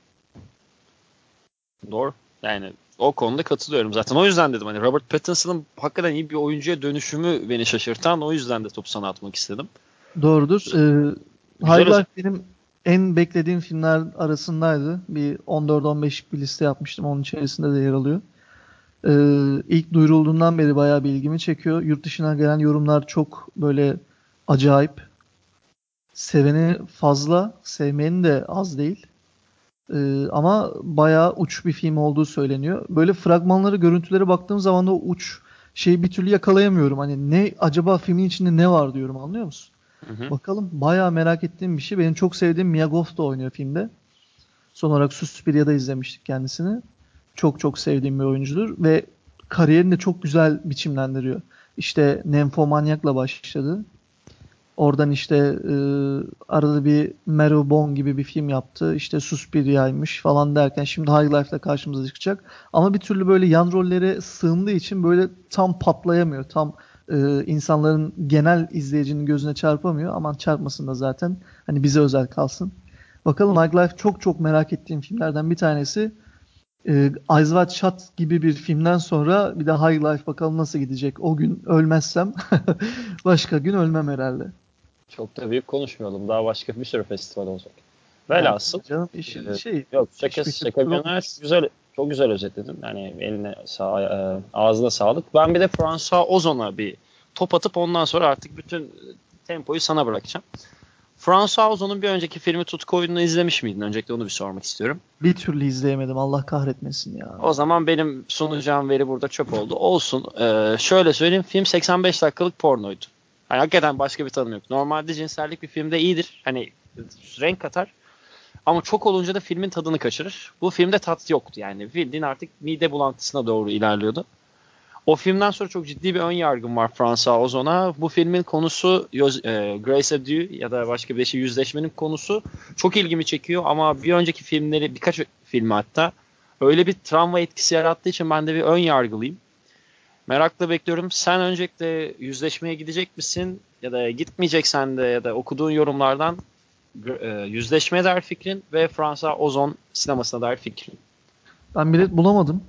Speaker 1: Doğru. Yani o konuda katılıyorum zaten. O yüzden dedim hani Robert Pattinson'ın hakikaten iyi bir oyuncuya dönüşümü beni şaşırtan. O yüzden de topu sana atmak istedim.
Speaker 2: Doğrudur. Ee, High Life benim en beklediğim filmler arasındaydı. Bir 14-15'lik bir liste yapmıştım. Onun içerisinde de yer alıyor. Ee, ilk duyurulduğundan beri bayağı bir ilgimi çekiyor. Yurt dışına gelen yorumlar çok böyle acayip. Seveni fazla, sevmeyeni de az değil. Ee, ama bayağı uç bir film olduğu söyleniyor. Böyle fragmanları, görüntülere baktığım zaman da uç şeyi bir türlü yakalayamıyorum. Hani ne acaba filmin içinde ne var diyorum anlıyor musun? Hı hı. Bakalım bayağı merak ettiğim bir şey. Benim çok sevdiğim Mia Goth da oynuyor filmde. Son olarak Suspiria'da izlemiştik kendisini. Çok çok sevdiğim bir oyuncudur ve kariyerini de çok güzel biçimlendiriyor. İşte Nymphomaniac'la başladı. Oradan işte e, arada bir Mero Bone gibi bir film yaptı. İşte Suspiria'ymış falan derken şimdi High Life'da karşımıza çıkacak. Ama bir türlü böyle yan rollere sığındığı için böyle tam patlayamıyor. Tam e, insanların genel izleyicinin gözüne çarpamıyor. Aman çarpmasın da zaten. Hani bize özel kalsın. Bakalım High Life çok çok merak ettiğim filmlerden bir tanesi. E, Eyes Wide Shut gibi bir filmden sonra bir de High Life bakalım nasıl gidecek. O gün ölmezsem başka gün ölmem herhalde.
Speaker 1: Çok da büyük konuşmayalım. Daha başka bir sürü festival olacak. Velhasıl.
Speaker 2: Canım işi, e, şey.
Speaker 1: Yok şaka, şaka bir güzel çok güzel özetledin. Yani eline sağ, e, ağzına sağlık. Ben bir de François Ozon'a bir top atıp ondan sonra artık bütün tempoyu sana bırakacağım. François Ozon'un bir önceki filmi Tutku Oyunu'nu izlemiş miydin? Öncelikle onu bir sormak istiyorum.
Speaker 2: Bir türlü izleyemedim. Allah kahretmesin ya.
Speaker 1: O zaman benim sunacağım veri burada çöp oldu. Olsun. Ee, şöyle söyleyeyim. Film 85 dakikalık pornoydu. Hani hakikaten başka bir tanım yok. Normalde cinsellik bir filmde iyidir. Hani renk katar. Ama çok olunca da filmin tadını kaçırır. Bu filmde tat yoktu yani. Bildiğin artık mide bulantısına doğru ilerliyordu. O filmden sonra çok ciddi bir ön yargım var Fransa Ozon'a. Bu filmin konusu e, Grace Adieu ya da başka bir şey yüzleşmenin konusu çok ilgimi çekiyor ama bir önceki filmleri birkaç filmi hatta öyle bir travma etkisi yarattığı için ben de bir ön yargılıyım. Merakla bekliyorum. Sen öncelikle yüzleşmeye gidecek misin? Ya da gitmeyeceksen de ya da okuduğun yorumlardan e, yüzleşmeye dair fikrin ve Fransa Ozon sinemasına dair fikrin.
Speaker 2: Ben bilet bulamadım.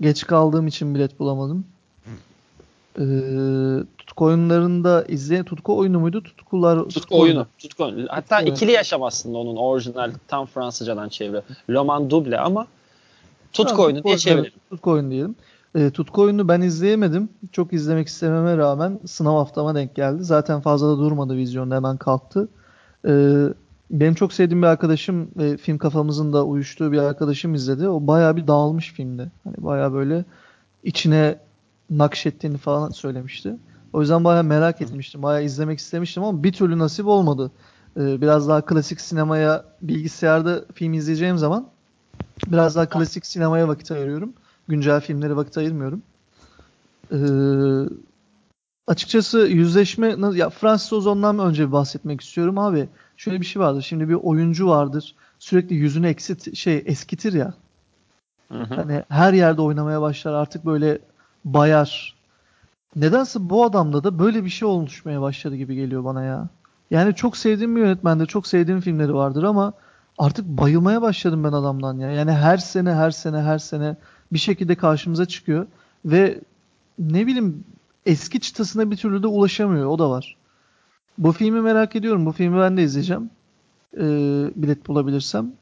Speaker 2: Geç kaldığım için bilet bulamadım. Ee, tutku oyunlarında izleyen tutku oyunu muydu? Tutkular
Speaker 1: tutku, tutku oyunu. oyunu. Tutku oyunu. Hatta tutku ikili yaşam aslında onun orijinal tam Fransızcadan çeviri. Roman duble ama tutku tamam, oyunu diye çevirelim.
Speaker 2: Tutku oyunu diyelim. E, tutku oyunu ben izleyemedim. Çok izlemek istememe rağmen sınav haftama denk geldi. Zaten fazla da durmadı vizyonda hemen kalktı. E, benim çok sevdiğim bir arkadaşım ve film kafamızın da uyuştuğu bir arkadaşım izledi. O bayağı bir dağılmış filmde. Hani bayağı böyle içine nakşettiğini falan söylemişti. O yüzden bayağı merak etmiştim. Bayağı izlemek istemiştim ama bir türlü nasip olmadı. Ee, biraz daha klasik sinemaya bilgisayarda film izleyeceğim zaman Biraz daha klasik sinemaya vakit ayırıyorum. Güncel filmlere vakit ayırmıyorum. Ee, açıkçası yüzleşme ya Fransız Ozon'dan önce bir bahsetmek istiyorum abi. Şöyle bir şey vardır. Şimdi bir oyuncu vardır. Sürekli yüzünü eksit şey eskitir ya. Hı hı. Hani her yerde oynamaya başlar. Artık böyle bayar. Nedense bu adamda da böyle bir şey oluşmaya başladı gibi geliyor bana ya. Yani çok sevdiğim bir yönetmende çok sevdiğim filmleri vardır ama artık bayılmaya başladım ben adamdan ya. Yani her sene her sene her sene bir şekilde karşımıza çıkıyor ve ne bileyim eski çıtasına bir türlü de ulaşamıyor. O da var. Bu filmi merak ediyorum. Bu filmi ben de izleyeceğim. Ee, bilet bulabilirsem.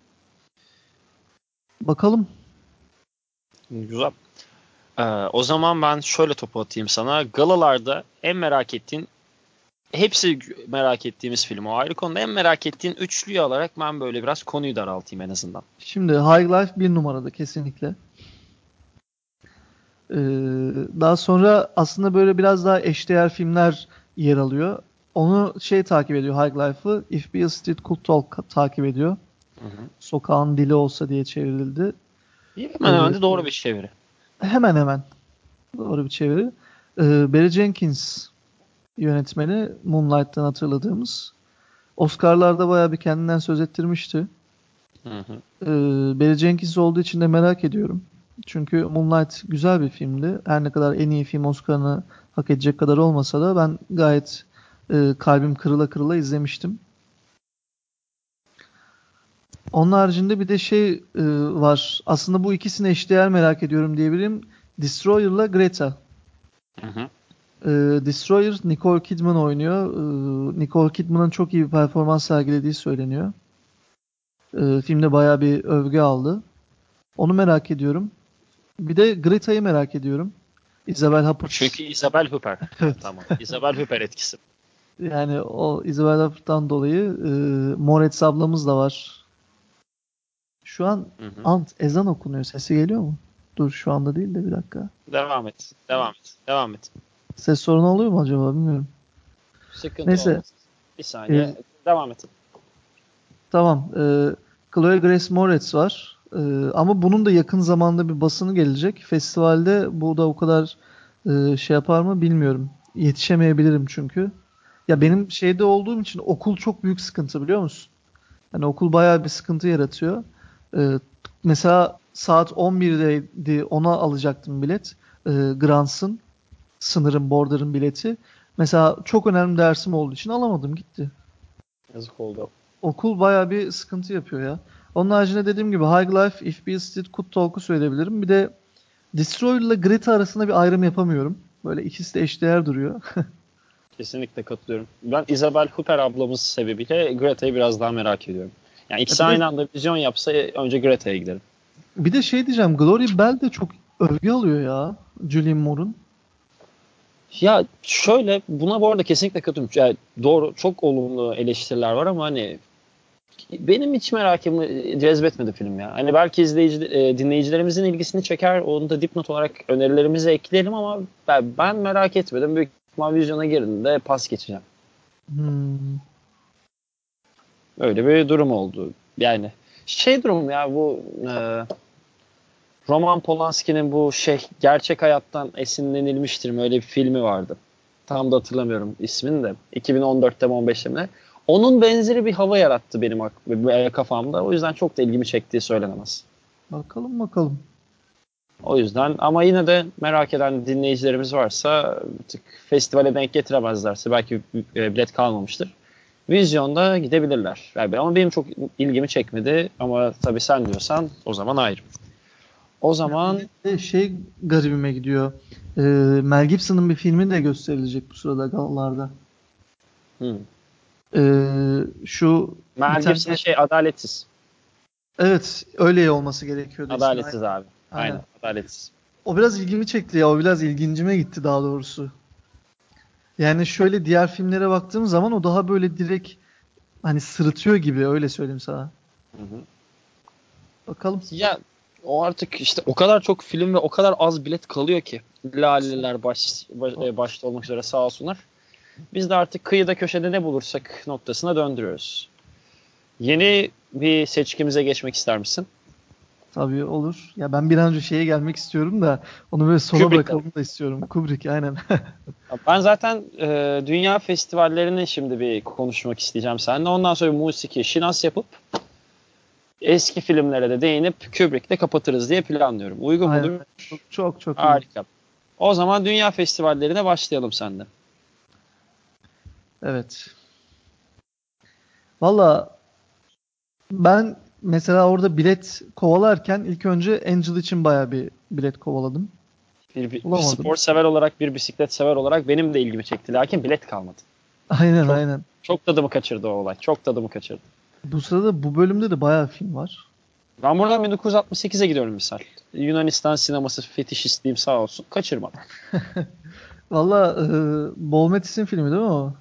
Speaker 2: Bakalım.
Speaker 1: Güzel. Ee, o zaman ben şöyle topu atayım sana. Galalarda en merak ettiğin hepsi merak ettiğimiz film o ayrı konuda en merak ettiğin üçlüyü alarak ben böyle biraz konuyu daraltayım en azından.
Speaker 2: Şimdi High Life bir numarada kesinlikle. Ee, daha sonra aslında böyle biraz daha eşdeğer filmler yer alıyor. Onu şey takip ediyor High Life'ı. If Beale Street Could Talk takip ediyor. Hı hı. Sokağın dili olsa diye çevrildi.
Speaker 1: Hemen hemen de doğru bir çeviri.
Speaker 2: Hemen hemen. Doğru bir çeviri. Ee, Barry Jenkins yönetmeni Moonlight'tan hatırladığımız. Oscar'larda bayağı bir kendinden söz ettirmişti. Hı hı. Ee, Barry Jenkins olduğu için de merak ediyorum. Çünkü Moonlight güzel bir filmdi. Her ne kadar en iyi film Oscar'ını hak edecek kadar olmasa da ben gayet e, kalbim kırıla kırıla izlemiştim. Onun haricinde bir de şey e, var. Aslında bu ikisini eşdeğer merak ediyorum diyebilirim. Destroyer'la Greta. Hı hı. E, Destroyer Nicole Kidman oynuyor. E, Nicole Kidman'ın çok iyi bir performans sergilediği söyleniyor. E, filmde bayağı bir övgü aldı. Onu merak ediyorum. Bir de Greta'yı merak ediyorum. Isabel Huppert.
Speaker 1: Çünkü Isabel Huppert. evet. Tamam. Isabel Huppert etkisi.
Speaker 2: Yani o Isabel Huppert'tan dolayı e, Moretz ablamız da var. Şu an hı hı. ant ezan okunuyor. Sesi geliyor mu? Dur şu anda değil de bir dakika.
Speaker 1: Devam et. Devam et. Devam et.
Speaker 2: Ses sorunu oluyor mu acaba bilmiyorum.
Speaker 1: Sıkıntı Neyse. Olmaz. Bir saniye. Ee, Devam et.
Speaker 2: Tamam. E, Chloe Grace Moretz var. E, ama bunun da yakın zamanda bir basını gelecek. Festivalde bu da o kadar e, şey yapar mı bilmiyorum. Yetişemeyebilirim çünkü. Ya benim şeyde olduğum için okul çok büyük sıkıntı biliyor musun? Yani okul bayağı bir sıkıntı yaratıyor. Ee, mesela saat 11'deydi ona alacaktım bilet. Ee, Grants'ın sınırın Border'ın bileti. Mesela çok önemli dersim olduğu için alamadım gitti.
Speaker 1: Yazık oldu.
Speaker 2: Okul bayağı bir sıkıntı yapıyor ya. Onun haricinde dediğim gibi High Life, If Beale Street Could Talk'u söyleyebilirim. Bir de Destroyer ile Greta arasında bir ayrım yapamıyorum. Böyle ikisi de eşdeğer duruyor.
Speaker 1: Kesinlikle katılıyorum. Ben Isabel Hooper ablamız sebebiyle Greta'yı biraz daha merak ediyorum. Yani ikisi aynı anda vizyon yapsa önce Greta'ya giderim.
Speaker 2: Bir de şey diyeceğim. Glory Bell de çok övgü alıyor ya. Julian Moore'un.
Speaker 1: Ya şöyle buna bu arada kesinlikle katılıyorum. Yani doğru çok olumlu eleştiriler var ama hani benim hiç merakımı cezbetmedi film ya. Hani belki izleyici, e, dinleyicilerimizin ilgisini çeker. Onu da dipnot olarak önerilerimizi ekleyelim ama ben, ben merak etmedim. Büyük ihtimal vizyona girdiğinde pas geçeceğim. Hmm. Öyle bir durum oldu. Yani şey durum ya bu e, Roman Polanski'nin bu şey gerçek hayattan esinlenilmiştir mi öyle bir filmi vardı. Tam da hatırlamıyorum ismini de. 2014'te mi 15'te mi Onun benzeri bir hava yarattı benim kafamda. O yüzden çok da ilgimi çektiği söylenemez.
Speaker 2: Bakalım bakalım.
Speaker 1: O yüzden ama yine de merak eden dinleyicilerimiz varsa tık festivale denk getiremezlerse belki e, bilet kalmamıştır. Vizyonda gidebilirler. Yani ama benim çok ilgimi çekmedi ama tabii sen diyorsan o zaman ayrı. O zaman
Speaker 2: yani şey garibime gidiyor. Ee, Mel Gibson'ın bir filmi de gösterilecek bu sırada gallarda. Hmm. Ee, şu
Speaker 1: Mel tane... şey adaletsiz.
Speaker 2: Evet, öyle olması gerekiyordu.
Speaker 1: Adaletsiz işte. abi. Aynen. Aynen, adaletsiz.
Speaker 2: O biraz ilgimi çekti ya. O biraz ilgincime gitti daha doğrusu. Yani şöyle diğer filmlere baktığım zaman o daha böyle direkt hani sırıtıyor gibi öyle söyleyeyim sana. Hı hı. Bakalım.
Speaker 1: Ya o artık işte o kadar çok film ve o kadar az bilet kalıyor ki. Laleler baş, baş, e, başta olmak üzere sağ olsunlar. Biz de artık kıyıda köşede ne bulursak noktasına döndürüyoruz. Yeni bir seçkimize geçmek ister misin?
Speaker 2: Tabii olur. Ya ben bir an önce şeye gelmek istiyorum da onu böyle sona
Speaker 1: Kubrick.
Speaker 2: bırakalım da istiyorum. Kubrick aynen.
Speaker 1: Ben zaten e, dünya festivallerini şimdi bir konuşmak isteyeceğim seninle. Ondan sonra musiki, şinas yapıp eski filmlere de değinip Kubrick'le kapatırız diye planlıyorum. Uygun mudur?
Speaker 2: çok çok.
Speaker 1: Harika. O zaman dünya festivallerine başlayalım senden.
Speaker 2: Evet. Valla ben mesela orada bilet kovalarken ilk önce Angel için bayağı bir bilet kovaladım.
Speaker 1: Bir, bir
Speaker 2: Bulamadım.
Speaker 1: spor sever olarak, bir bisiklet sever olarak benim de ilgimi çekti. Lakin bilet kalmadı.
Speaker 2: Aynen
Speaker 1: Çok-
Speaker 2: aynen.
Speaker 1: Çok tadımı kaçırdı o olay. Çok tadımı kaçırdı.
Speaker 2: Bu sırada bu bölümde de bayağı film var.
Speaker 1: Ben buradan 1968'e gidiyorum misal. Yunanistan sineması fetişistliğim sağ olsun. Kaçırmadım.
Speaker 2: Valla e, Bol Metis'in filmi değil mi o?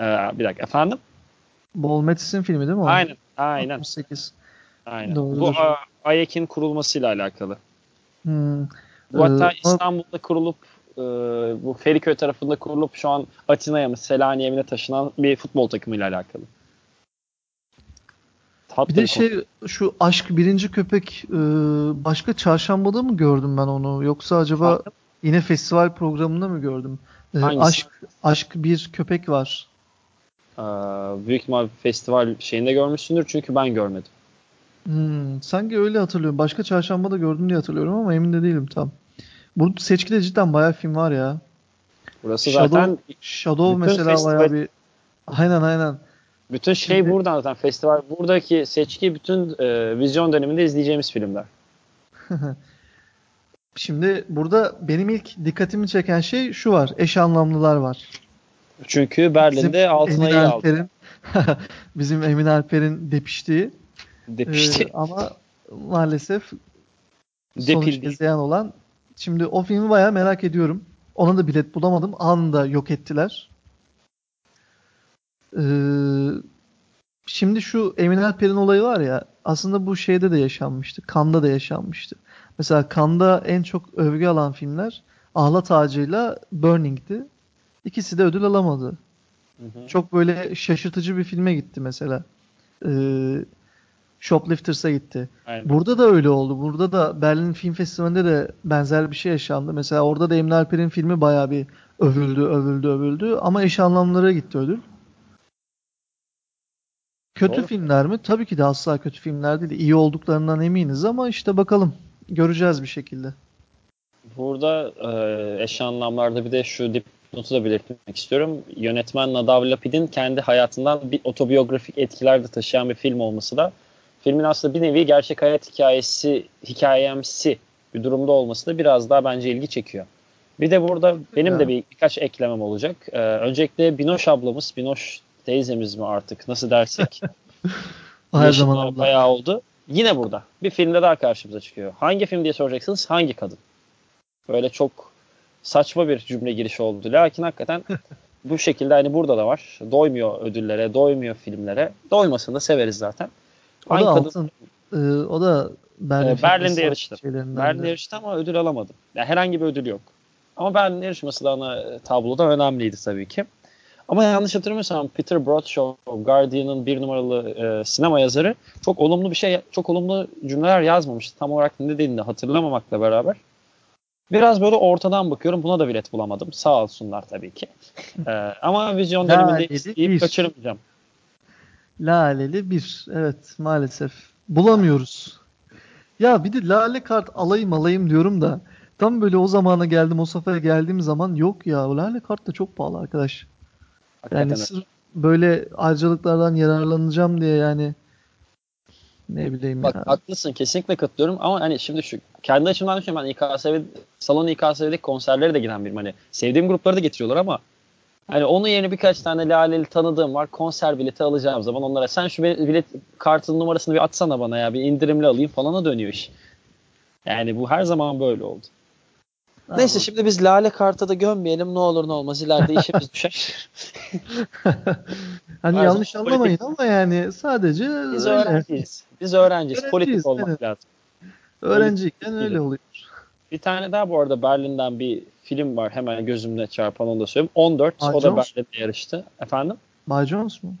Speaker 1: Ee, bir dakika efendim?
Speaker 2: Bol Metis'in filmi değil mi o?
Speaker 1: Aynen. Aynen.
Speaker 2: 68.
Speaker 1: Aynen.
Speaker 2: Doğrudur.
Speaker 1: Bu A- AYEK'in kurulmasıyla alakalı.
Speaker 2: Hmm.
Speaker 1: Bu hatta
Speaker 2: Ee,
Speaker 1: İstanbul'da kurulup e, bu Feriköy tarafında kurulup şu an Atina'ya mı Selanik'e mi taşınan bir futbol takımıyla alakalı. Tatlı
Speaker 2: Bir de şey şu Aşk Birinci Köpek e, başka çarşambada mı gördüm ben onu yoksa acaba
Speaker 1: Efendim?
Speaker 2: yine festival programında mı gördüm? E,
Speaker 1: Hangisi?
Speaker 2: Aşk Aşk bir köpek var.
Speaker 1: Ee, büyük ihtimal festival şeyinde görmüşsündür çünkü ben görmedim.
Speaker 2: Hmm, sanki öyle hatırlıyorum. Başka çarşambada gördüm diye hatırlıyorum ama emin de değilim tam. Bu seçkide cidden bayağı film var ya.
Speaker 1: Burası
Speaker 2: Shadow-
Speaker 1: zaten
Speaker 2: Shadow mesela
Speaker 1: festival-
Speaker 2: bayağı bir Aynen aynen.
Speaker 1: bütün şey
Speaker 2: Şimdi-
Speaker 1: buradan zaten festival buradaki seçki bütün e, vizyon döneminde izleyeceğimiz filmler.
Speaker 2: Şimdi burada benim ilk dikkatimi çeken şey şu var. Eş anlamlılar var.
Speaker 1: Çünkü Berlin'de
Speaker 2: Bizim
Speaker 1: altın
Speaker 2: Emin
Speaker 1: ayı aldı.
Speaker 2: Bizim Emin Alper'in depiştiği
Speaker 1: Depişti.
Speaker 2: Ee, ama maalesef sonuç
Speaker 1: Depildi.
Speaker 2: izleyen olan. Şimdi o filmi bayağı merak ediyorum. Ona da bilet bulamadım. Anında yok ettiler. Ee, şimdi şu Emin Alper'in olayı var ya aslında bu şeyde de yaşanmıştı. Kanda da yaşanmıştı. Mesela Kanda en çok övgü alan filmler Ahlat Ağacı'yla Burning'di. İkisi de ödül alamadı.
Speaker 1: Hı hı.
Speaker 2: Çok böyle şaşırtıcı bir filme gitti mesela. Ee, Shoplifters'a gitti.
Speaker 1: Aynen.
Speaker 2: Burada da öyle oldu. Burada da Berlin Film Festivali'nde de benzer bir şey yaşandı. Mesela orada da Emin Alper'in filmi bayağı bir övüldü, övüldü, övüldü. Ama eş anlamlara gitti ödül. Kötü
Speaker 1: Doğru.
Speaker 2: filmler mi? Tabii ki de asla kötü filmler değil. İyi olduklarından eminiz ama işte bakalım. Göreceğiz bir şekilde.
Speaker 1: Burada e, eş anlamlarda bir de şu dipnotu da belirtmek istiyorum. Yönetmen Nadav Lapid'in kendi hayatından bir otobiyografik etkiler de taşıyan bir film olması da filmin aslında bir nevi gerçek hayat hikayesi, hikayemsi bir durumda olması da biraz daha bence ilgi çekiyor. Bir de burada benim
Speaker 2: Ya.
Speaker 1: de bir birkaç eklemem olacak. E, öncelikle Binoş ablamız, Binoş teyzemiz mi artık nasıl dersek.
Speaker 2: Her zaman abla.
Speaker 1: bayağı oldu. Yine burada. Bir filmde daha karşımıza çıkıyor. Hangi film diye soracaksınız? Hangi kadın? Böyle çok saçma bir cümle girişi oldu. Lakin hakikaten bu şekilde hani burada da var. Doymuyor ödüllere, doymuyor filmlere. Doymasını da severiz zaten.
Speaker 2: O
Speaker 1: Hangi
Speaker 2: da
Speaker 1: kadın?
Speaker 2: altın. Ee, o da Berlin,
Speaker 1: Ee, Berlin'de yarıştı. Berlin'de
Speaker 2: de.
Speaker 1: yarıştı ama ödül alamadı. Yani herhangi bir ödül yok. Ama Berlin yarışması da ana e, tabloda önemliydi tabii ki. Ama yanlış hatırlamıyorsam Peter Bradshaw, Guardian'ın bir numaralı e, sinema yazarı çok olumlu bir şey, çok olumlu cümleler yazmamıştı. Tam olarak ne dediğini de hatırlamamakla beraber. Biraz böyle ortadan bakıyorum. Buna da bilet bulamadım. Sağ olsunlar tabii ki. E, ama vizyon döneminde isteyip kaçırmayacağım.
Speaker 2: Laleli bir. Evet maalesef. Bulamıyoruz. Ya bir de lale kart alayım alayım diyorum da tam böyle o zamana geldim o safhaya geldiğim zaman yok ya lale kart da çok pahalı arkadaş.
Speaker 1: Hakikaten
Speaker 2: Yani sırf böyle harcalıklardan yararlanacağım diye yani ne bileyim
Speaker 1: Bak
Speaker 2: ya.
Speaker 1: haklısın kesinlikle katılıyorum ama hani şimdi şu kendi açımdan düşünüyorum ben İKSV salon İKSV'deki konserlere de giden birim hani sevdiğim grupları da getiriyorlar ama hani onun yerine birkaç tane laleli tanıdığım var konser bileti alacağım zaman onlara sen şu bilet kartının numarasını bir atsana bana ya bir indirimli alayım falana dönüyor iş. Yani bu her zaman böyle oldu. Neyse şimdi biz lale karta da gömmeyelim ne olur ne olmaz ileride işimiz düşer.
Speaker 2: hani yanlış anlamayın
Speaker 1: politik-
Speaker 2: ama yani sadece
Speaker 1: Biz
Speaker 2: öyle.
Speaker 1: öğrenciyiz. Biz öğrenciyiz.
Speaker 2: Öğrenciyiz,
Speaker 1: Politik olmak
Speaker 2: evet.
Speaker 1: lazım.
Speaker 2: Öğrenciyken öyle
Speaker 1: Politik.
Speaker 2: oluyor.
Speaker 1: Bir tane daha bu arada Berlin'den bir film var. Hemen gözümde çarpan onu da söyleyeyim. 14.
Speaker 2: Aa,
Speaker 1: o da. Berlin'de yarıştı. Efendim?
Speaker 2: Bay Jones mu?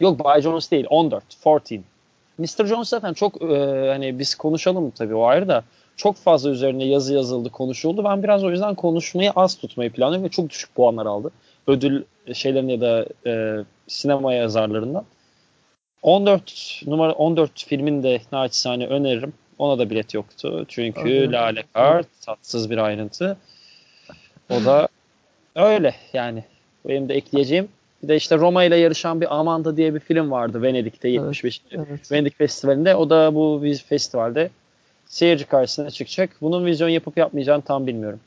Speaker 1: Yok Bay Jones değil. 14. 14. Mr. Jones zaten çok e, hani biz konuşalım tabii o ayrı da çok fazla üzerine yazı yazıldı, konuşuldu. Ben biraz o yüzden konuşmayı az tutmayı planlıyorum ve çok düşük puanlar aldı. Ödül şeylerin ya da e, sinema yazarlarından. 14 numara 14 filmin de naçizane öneririm. Ona da bilet yoktu. Çünkü. Lale Kart tatsız bir ayrıntı. O da öyle yani. Benim de ekleyeceğim. Bir de işte Roma ile yarışan bir Amanda diye bir film vardı Venedik'te 75. Evet, evet. Venedik Festivali'nde. O da bu festivalde seyirci karşısına çıkacak. Bunun vizyon yapıp yapmayacağını tam bilmiyorum.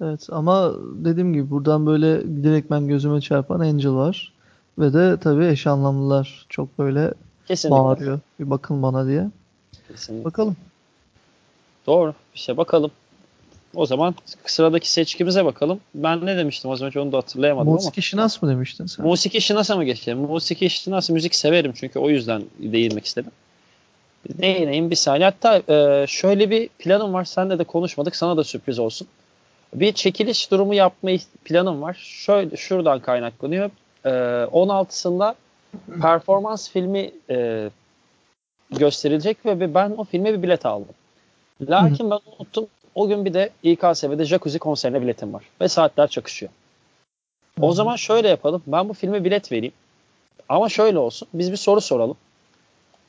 Speaker 2: Evet ama dediğim gibi buradan böyle direkt ben gözüme çarpan Angel var. Ve de tabii eş anlamlılar çok böyle Kesinlikle. bağırıyor. Bir bakın bana diye. Kesinlikle. Bakalım.
Speaker 1: Doğru. Bir şey bakalım. O zaman sıradaki seçkimize bakalım. Ben ne demiştim az önce onu da hatırlayamadım
Speaker 2: Musiki ama. Musiki Şinas mı demiştin sen?
Speaker 1: Musiki Şinas'a mı geçelim? Musiki Şinas müzik severim çünkü o yüzden değinmek istedim. Değineyim bir saniye. Hatta e, şöyle bir planım var. Senle de konuşmadık. Sana da sürpriz olsun. Bir çekiliş durumu yapma planım var. Şöyle şuradan kaynaklanıyor. E, 16'sında performans filmi e, gösterilecek ve ben o filme bir bilet aldım. Lakin ben unuttum. O gün bir de İKSV'de Jacuzzi konserine biletim var. Ve saatler çakışıyor. O zaman şöyle yapalım. Ben bu filme bilet vereyim. Ama şöyle olsun. Biz bir soru soralım.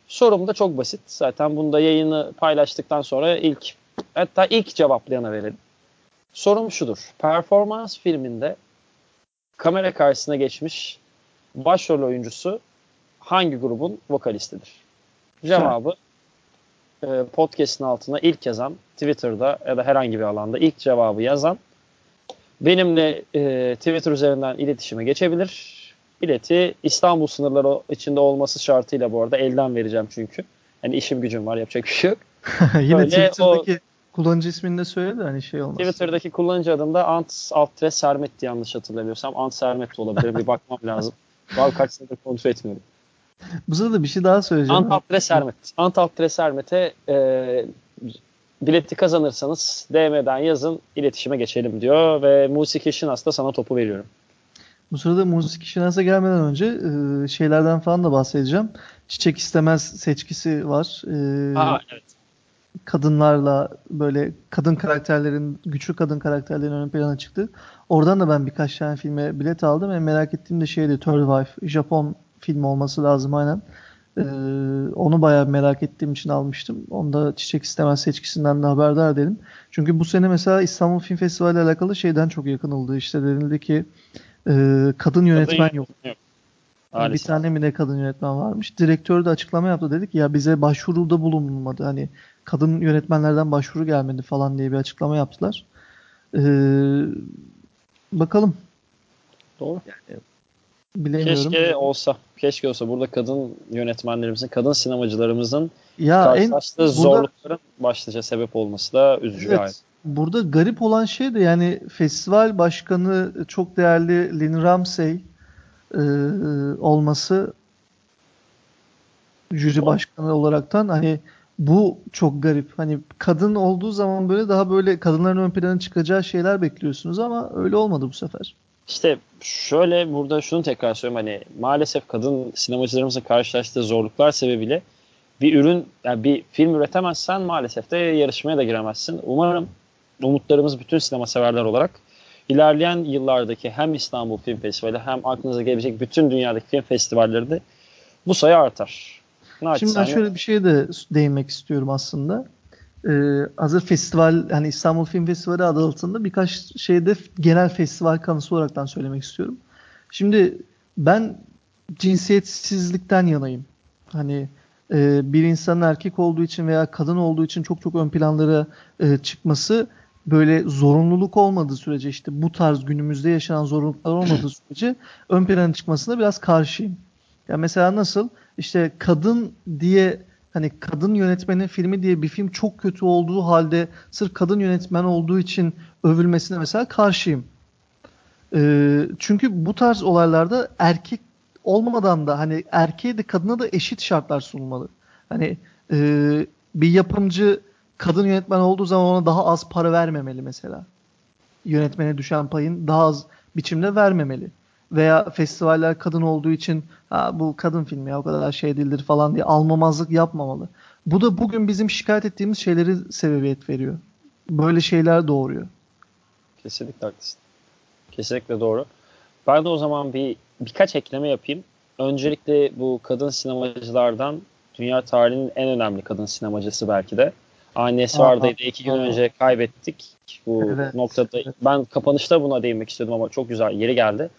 Speaker 1: Sorum da çok basit. Zaten bunda yayını paylaştıktan sonra ilk hatta ilk cevaplayana verelim. Sorum şudur. Performans filminde kamera karşısına geçmiş başrol oyuncusu hangi grubun vokalistidir? Cevabı e, podcast'in altına ilk yazan Twitter'da ya da herhangi bir alanda ilk cevabı yazan benimle e, Twitter üzerinden iletişime geçebilir. Bileti İstanbul sınırları içinde olması şartıyla bu arada elden vereceğim çünkü. Yani işim gücüm var yapacak bir şey yok.
Speaker 2: Yine Böyle Twitter'daki o, kullanıcı ismini de söyle de hani şey olmaz.
Speaker 1: Twitter'daki kullanıcı adım da Ant Altre Sermet'ti yanlış hatırlamıyorsam. Ant Sermet de olabilir. bir bakmam lazım. Var kaç senedir kontrol etmiyorum.
Speaker 2: Bu sırada bir şey daha söyleyeceğim.
Speaker 1: Ant Altre Sermet. Ant Altre Sermet'e e, bileti kazanırsanız DM'den yazın iletişime geçelim diyor ve Musiki Şinas da sana topu veriyorum.
Speaker 2: Bu sırada Musiki Şinas'a gelmeden önce e, şeylerden falan da bahsedeceğim. Çiçek istemez seçkisi var.
Speaker 1: E, Aa, evet
Speaker 2: kadınlarla böyle kadın karakterlerin, güçlü kadın karakterlerin ön plana çıktı. Oradan da ben birkaç tane filme bilet aldım. En merak ettiğim de şeydi Third Wife. Japon film olması lazım aynen. Ee, onu bayağı merak ettiğim için almıştım. Onda Çiçek istemez seçkisinden de haberdar edelim. Çünkü bu sene mesela İstanbul Film Festivali ile alakalı şeyden çok yakınıldı. İşte denildi ki e, kadın yönetmen yok. yok. Bir tane mi ne kadın yönetmen varmış. Direktör de açıklama yaptı. Dedik ya bize başvuruda bulunmadı. Hani kadın yönetmenlerden başvuru gelmedi falan diye bir açıklama yaptılar. Ee, bakalım.
Speaker 1: Doğru. Yani, bilemiyorum. Keşke olsa. Keşke olsa. Burada kadın yönetmenlerimizin, kadın sinemacılarımızın ya karşılaştığı en, burada, zorlukların başlıca sebep olması da üzücü evet, gayet.
Speaker 2: Burada garip olan şey de yani festival başkanı çok değerli Lynn Ramsey e, olması jüri başkanı olaraktan hani bu çok garip. Hani kadın olduğu zaman böyle daha böyle kadınların ön plana çıkacağı şeyler bekliyorsunuz ama öyle olmadı bu sefer.
Speaker 1: İşte şöyle burada şunu tekrar söyleyeyim hani maalesef kadın sinemacılarımızın karşılaştığı zorluklar sebebiyle bir ürün yani bir film üretemezsen maalesef de yarışmaya da giremezsin. Umarım umutlarımız bütün sinema severler olarak ilerleyen yıllardaki hem İstanbul Film Festivali hem aklınıza gelecek bütün dünyadaki film festivalleri bu sayı artar.
Speaker 2: Şimdi ben şöyle bir şeye de değinmek istiyorum aslında. Ee, hazır festival hani İstanbul Film Festivali adı altında birkaç şeyde genel festival kanısı olaraktan söylemek istiyorum. Şimdi ben cinsiyetsizlikten yanayım. Hani e, bir insanın erkek olduğu için veya kadın olduğu için çok çok ön planlara e, çıkması böyle zorunluluk olmadığı sürece işte bu tarz günümüzde yaşanan zorunluluklar olmadığı sürece ön plana çıkmasına biraz karşıyım. Ya yani mesela nasıl? işte kadın diye hani kadın yönetmenin filmi diye bir film çok kötü olduğu halde sırf kadın yönetmen olduğu için övülmesine mesela karşıyım. Ee, çünkü bu tarz olaylarda erkek olmadan da hani erkeğe de kadına da eşit şartlar sunulmalı. Hani e, bir yapımcı kadın yönetmen olduğu zaman ona daha az para vermemeli mesela. Yönetmene düşen payın daha az biçimde vermemeli. Veya festivaller kadın olduğu için ha, bu kadın filmi ya o kadar şey değildir falan diye almamazlık yapmamalı. Bu da bugün bizim şikayet ettiğimiz şeyleri sebebiyet veriyor. Böyle şeyler doğuruyor.
Speaker 1: Kesinlikle haklısın. Kesinlikle doğru. Ben de o zaman bir birkaç ekleme yapayım. Öncelikle bu kadın sinemacılardan dünya tarihinin en önemli kadın sinemacısı belki de. Annesi vardıydı. iki gün önce kaybettik. Bu evet, noktada evet. ben kapanışta buna değinmek istedim ama çok güzel yeri geldi.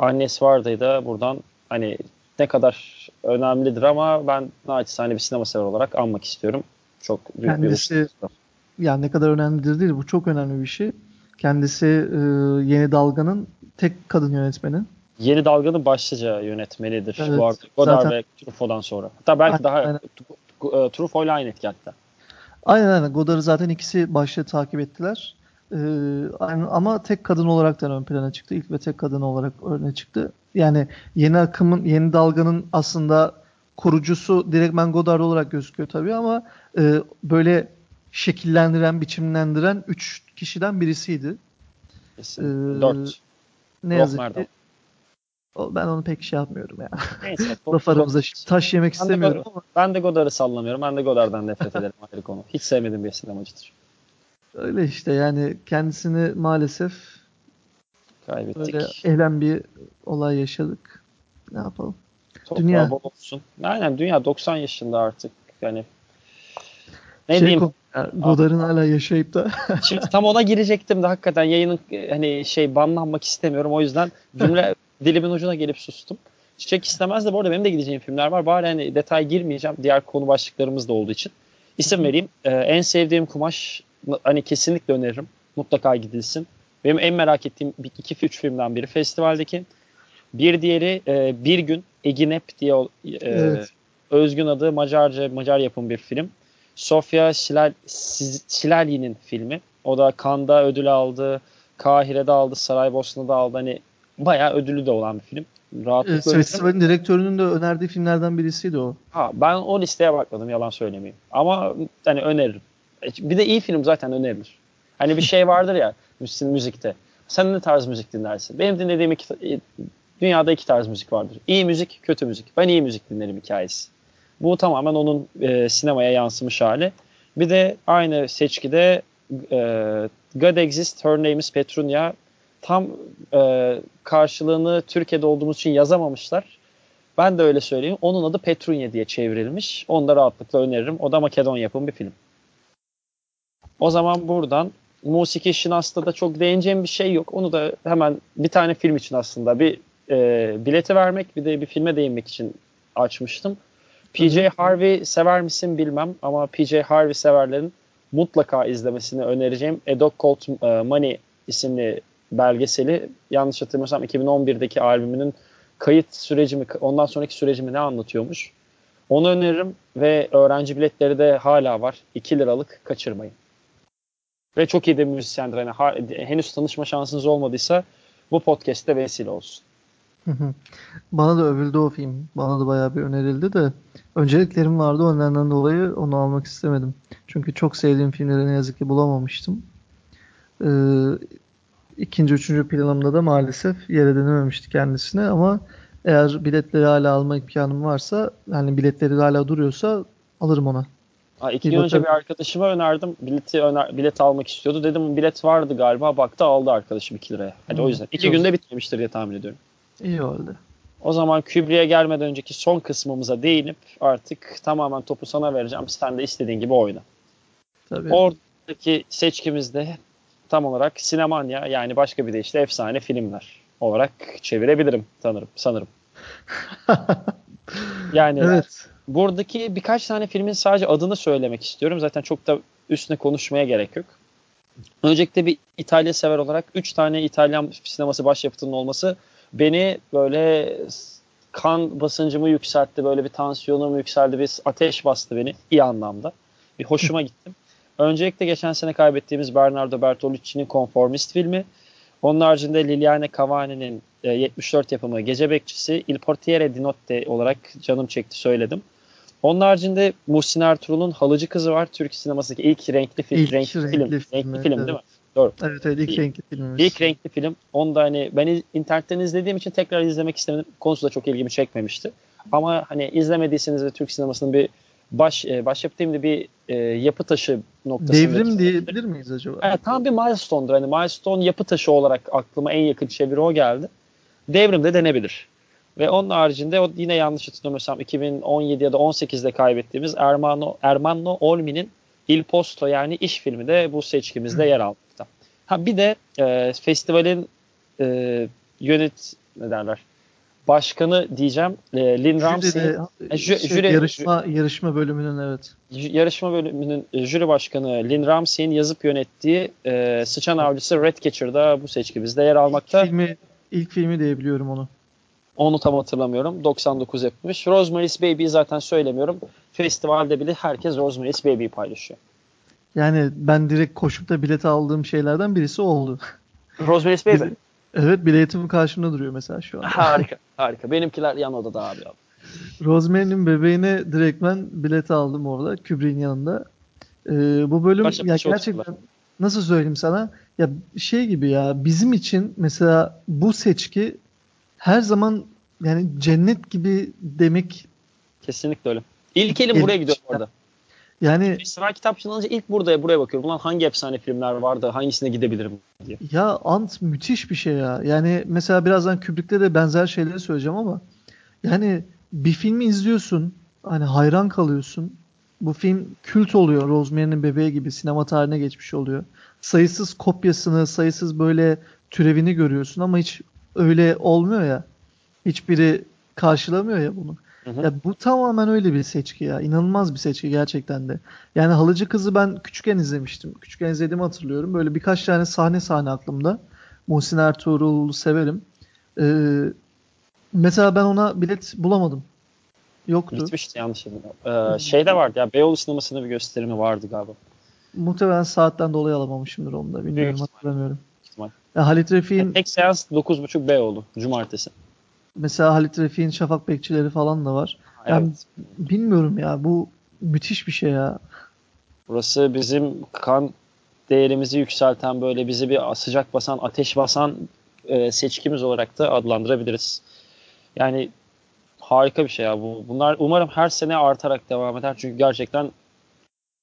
Speaker 1: Annesi vardıydı. Buradan hani ne kadar önemlidir ama ben naçizane bir sinema sever olarak anmak istiyorum. Çok büyük Kendisi, bir
Speaker 2: yani ne kadar önemlidir değil bu çok önemli bir şey. Kendisi e, Yeni Dalga'nın tek kadın yönetmeni.
Speaker 1: Yeni Dalga'nın başlıca yönetmenidir evet, bu arada. Godard zaten, ve Truffaut'dan sonra. Hatta belki aynen, daha aynen. Truffaut ile aynı etki hatta.
Speaker 2: Aynen aynen. Godard'ı zaten ikisi başta takip ettiler. Ee, ama tek kadın olarak da ön plana çıktı. İlk ve tek kadın olarak öne çıktı. Yani yeni akımın, yeni dalganın aslında kurucusu direktmen Godard olarak gözüküyor tabii ama e, böyle şekillendiren, biçimlendiren üç kişiden birisiydi.
Speaker 1: Ee, Dört.
Speaker 2: Ne yazık ki ben onu pek şey yapmıyorum ya. Neyse. Laf aramızda taş yemek ben istemiyorum
Speaker 1: de, ama. Ben de Godard'ı sallamıyorum. Ben de Godard'dan nefret ederim ayrı konu. Hiç sevmediğim bir sinemacıdır.
Speaker 2: Öyle işte yani kendisini maalesef
Speaker 1: kaybettik.
Speaker 2: Öyle eğlen bir olay yaşadık. Ne yapalım?
Speaker 1: Toprağı dünya bol olsun. Aynen dünya 90 yaşında artık. Yani ne şey diyeyim?
Speaker 2: Godard'ın hala yaşayıp da.
Speaker 1: Şimdi tam ona girecektim de hakikaten yayının hani şey banlanmak istemiyorum. O yüzden cümle dilimin ucuna gelip sustum. Çiçek istemez de bu arada benim de gideceğim filmler var. Bari hani detay girmeyeceğim. Diğer konu başlıklarımız da olduğu için. İsim vereyim. Ee, en sevdiğim kumaş hani kesinlikle öneririm. Mutlaka gidilsin. Benim en merak ettiğim iki üç filmden biri festivaldeki. Bir diğeri e, Bir Gün Eginep diye e, evet. özgün adı Macarca Macar yapım bir film. Sofia Şilali'nin filmi. O da Cannes'da ödül aldı. Kahire'de aldı. Saraybosna'da aldı. Hani bayağı ödülü de olan bir film.
Speaker 2: Rahatlıkla evet, festivalin direktörünün de önerdiği filmlerden birisiydi o.
Speaker 1: Ha, ben o listeye bakmadım yalan söylemeyeyim. Ama hani öneririm. E, bir de iyi film zaten önerilir. Hani bir şey vardır ya müzikte. Sen ne tarz müzik dinlersin? Benim dinlediğim iki, e, dünyada iki tarz müzik vardır. İyi müzik, kötü müzik. Ben iyi müzik dinlerim hikayesi. Bu tamamen onun e, sinemaya yansımış hali. Bir de aynı seçkide e, God Exists, Her Name is Petrunia tam e, karşılığını Türkiye'de olduğumuz için yazamamışlar. Ben de öyle söyleyeyim. Onun adı Petrunya diye çevrilmiş. Onu da rahatlıkla öneririm. O da Makedon yapımı bir film. O zaman buradan musiki işin aslında da çok değineceğim bir şey yok. Onu da hemen bir tane film için aslında bir e, bileti vermek bir de bir filme değinmek için açmıştım. PJ Harvey sever misin bilmem ama PJ Harvey severlerin mutlaka izlemesini önereceğim. A Dog Called e, Money isimli belgeseli yanlış hatırlamıyorsam 2011'deki albümünün kayıt süreci mi ondan sonraki süreci mi ne anlatıyormuş. Onu öneririm ve öğrenci biletleri de hala var. 2 liralık kaçırmayın. Ve çok iyi de müzisyendir. Yani ha, henüz tanışma şansınız olmadıysa bu podcast'te vesile olsun.
Speaker 2: Bana da övüldü o film. Bana da bayağı bir önerildi de önceliklerim vardı. Onlardan dolayı onu almak istemedim. Çünkü çok sevdiğim filmleri ne yazık ki bulamamıştım. Ee, ikinci, üçüncü planımda da maalesef yer edinememişti kendisine ama eğer biletleri hala alma imkanım varsa yani biletleri hala duruyorsa alırım ona.
Speaker 1: Ha, iki gün önce bir arkadaşıma önerdim. Bileti öner, bilet almak istiyordu. Dedim bilet vardı galiba. Baktı aldı arkadaşım 2 liraya. Hadi hmm. o yüzden. 2 günde bitmemiştir diye tahmin ediyorum.
Speaker 2: İyi oldu.
Speaker 1: O zaman Kübri'ye gelmeden önceki son kısmımıza değinip artık tamamen topu sana vereceğim. Sen de istediğin gibi oyna. Tabii. Oradaki seçkimizde tam olarak sinemanya yani başka bir deyişle efsane filmler olarak çevirebilirim sanırım. sanırım. yani evet. Buradaki birkaç tane filmin sadece adını söylemek istiyorum. Zaten çok da üstüne konuşmaya gerek yok. Öncelikle bir İtalya sever olarak 3 tane İtalyan sineması başyapıtının olması beni böyle kan basıncımı yükseltti. Böyle bir tansiyonum yükseldi. Bir ateş bastı beni iyi anlamda. Bir hoşuma gittim. Öncelikle geçen sene kaybettiğimiz Bernardo Bertolucci'nin Konformist filmi. Onun haricinde Liliane Cavani'nin e, 74 yapımı Gece Bekçisi Il Portiere di Notte olarak canım çekti söyledim. Onun haricinde Muhsin Ertuğrul'un Halıcı Kızı var. Türk sinemasındaki ilk renkli, film, ilk renkli, renkli film. Renkli film, renkli film değil mi? Doğru.
Speaker 2: Evet evet ilk renkli filmimiz.
Speaker 1: İlk renkli film. Onu da hani ben internetten izlediğim için tekrar izlemek istemedim. Konusu da çok ilgimi çekmemişti. Ama hani izlemediyseniz ve Türk sinemasının bir baş e, başyapıt değil de bir e, yapı taşı noktasında.
Speaker 2: Devrim diyebilir miyiz acaba?
Speaker 1: Evet, tam bir milestone'dur. Hani milestone yapı taşı olarak aklıma en yakın çeviri o geldi. Devrim de denebilir. Ve onun haricinde o yine yanlış hatırlamıyorsam 2017 ya da 18'de kaybettiğimiz Ermano, Ermanno Olmi'nin Il Posto yani iş filmi de bu seçkimizde yer almakta. Ha bir de e, festivalin e, yönet ne derler başkanı diyeceğim e, Lin Ramsey e, jü-
Speaker 2: şey,
Speaker 1: jüri-
Speaker 2: yarışma yarışma bölümünün evet.
Speaker 1: yarışma bölümünün e, jüri başkanı Lin Ramsey'in yazıp yönettiği e, Sıçan Avcısı Redcatcher'da bu seçkimizde yer almakta.
Speaker 2: İlk filmi ilk filmi diye biliyorum onu.
Speaker 1: Onu tam hatırlamıyorum. 99 yapmış. Rosemary's Baby'yi zaten söylemiyorum. Festivalde bile herkes Rosemary's Baby'yi paylaşıyor.
Speaker 2: Yani ben direkt koşup da bilet aldığım şeylerden birisi oldu.
Speaker 1: Rosemary's Baby.
Speaker 2: Evet biletim karşımda duruyor mesela şu an.
Speaker 1: harika. Harika. Benimkiler yan odada abi. abi.
Speaker 2: Rosemary'nin bebeğine direkt ben bilet aldım orada Kubrick'in yanında. Ee, bu bölüm
Speaker 1: Başka
Speaker 2: ya gerçekten nasıl söyleyeyim sana? Ya şey gibi ya bizim için mesela bu seçki her zaman yani cennet gibi demek
Speaker 1: Kesinlikle öyle. İlk elim buraya gidiyor orada.
Speaker 2: yani
Speaker 1: Festival kitapçığını alınca ilk burada buraya bakıyorum. Ulan hangi efsane filmler vardı? Hangisine gidebilirim diye.
Speaker 2: Ya Ant müthiş bir şey ya. Yani mesela birazdan Kubrick'te de benzer şeyleri söyleyeceğim ama yani bir filmi izliyorsun hani hayran kalıyorsun. Bu film kült oluyor. Rosemary'nin bebeği gibi sinema tarihine geçmiş oluyor. Sayısız kopyasını, sayısız böyle türevini görüyorsun ama hiç öyle olmuyor ya. Hiçbiri karşılamıyor ya bunu.
Speaker 1: Hı hı.
Speaker 2: Ya bu tamamen öyle bir seçki ya. İnanılmaz bir seçki gerçekten de. Yani Halıcı Kızı ben küçükken izlemiştim. Küçükken izlediğimi hatırlıyorum. Böyle birkaç tane sahne sahne aklımda. Muhsin Ertuğrul'u severim. Ee, mesela ben ona bilet bulamadım. Yoktu.
Speaker 1: Gitmişti yanlış. Ee, şey de vardı ya Beyoğlu sinemasında bir gösterimi vardı galiba.
Speaker 2: Muhtemelen saatten dolayı alamamışımdır onu da. Bilmiyorum
Speaker 1: Büyük
Speaker 2: hatırlamıyorum. Ya Halit Refik'in
Speaker 1: Tek seans 9.30 Beyoğlu. Cumartesi.
Speaker 2: mesela Halit Refik'in Şafak Bekçileri falan da var. Yani
Speaker 1: Evet.
Speaker 2: bilmiyorum ya bu müthiş bir şey ya.
Speaker 1: Burası bizim kan değerimizi yükselten böyle bizi bir sıcak basan, ateş basan e, seçkimiz olarak da adlandırabiliriz. Yani harika bir şey ya bu. Bunlar umarım her sene artarak devam eder. Çünkü gerçekten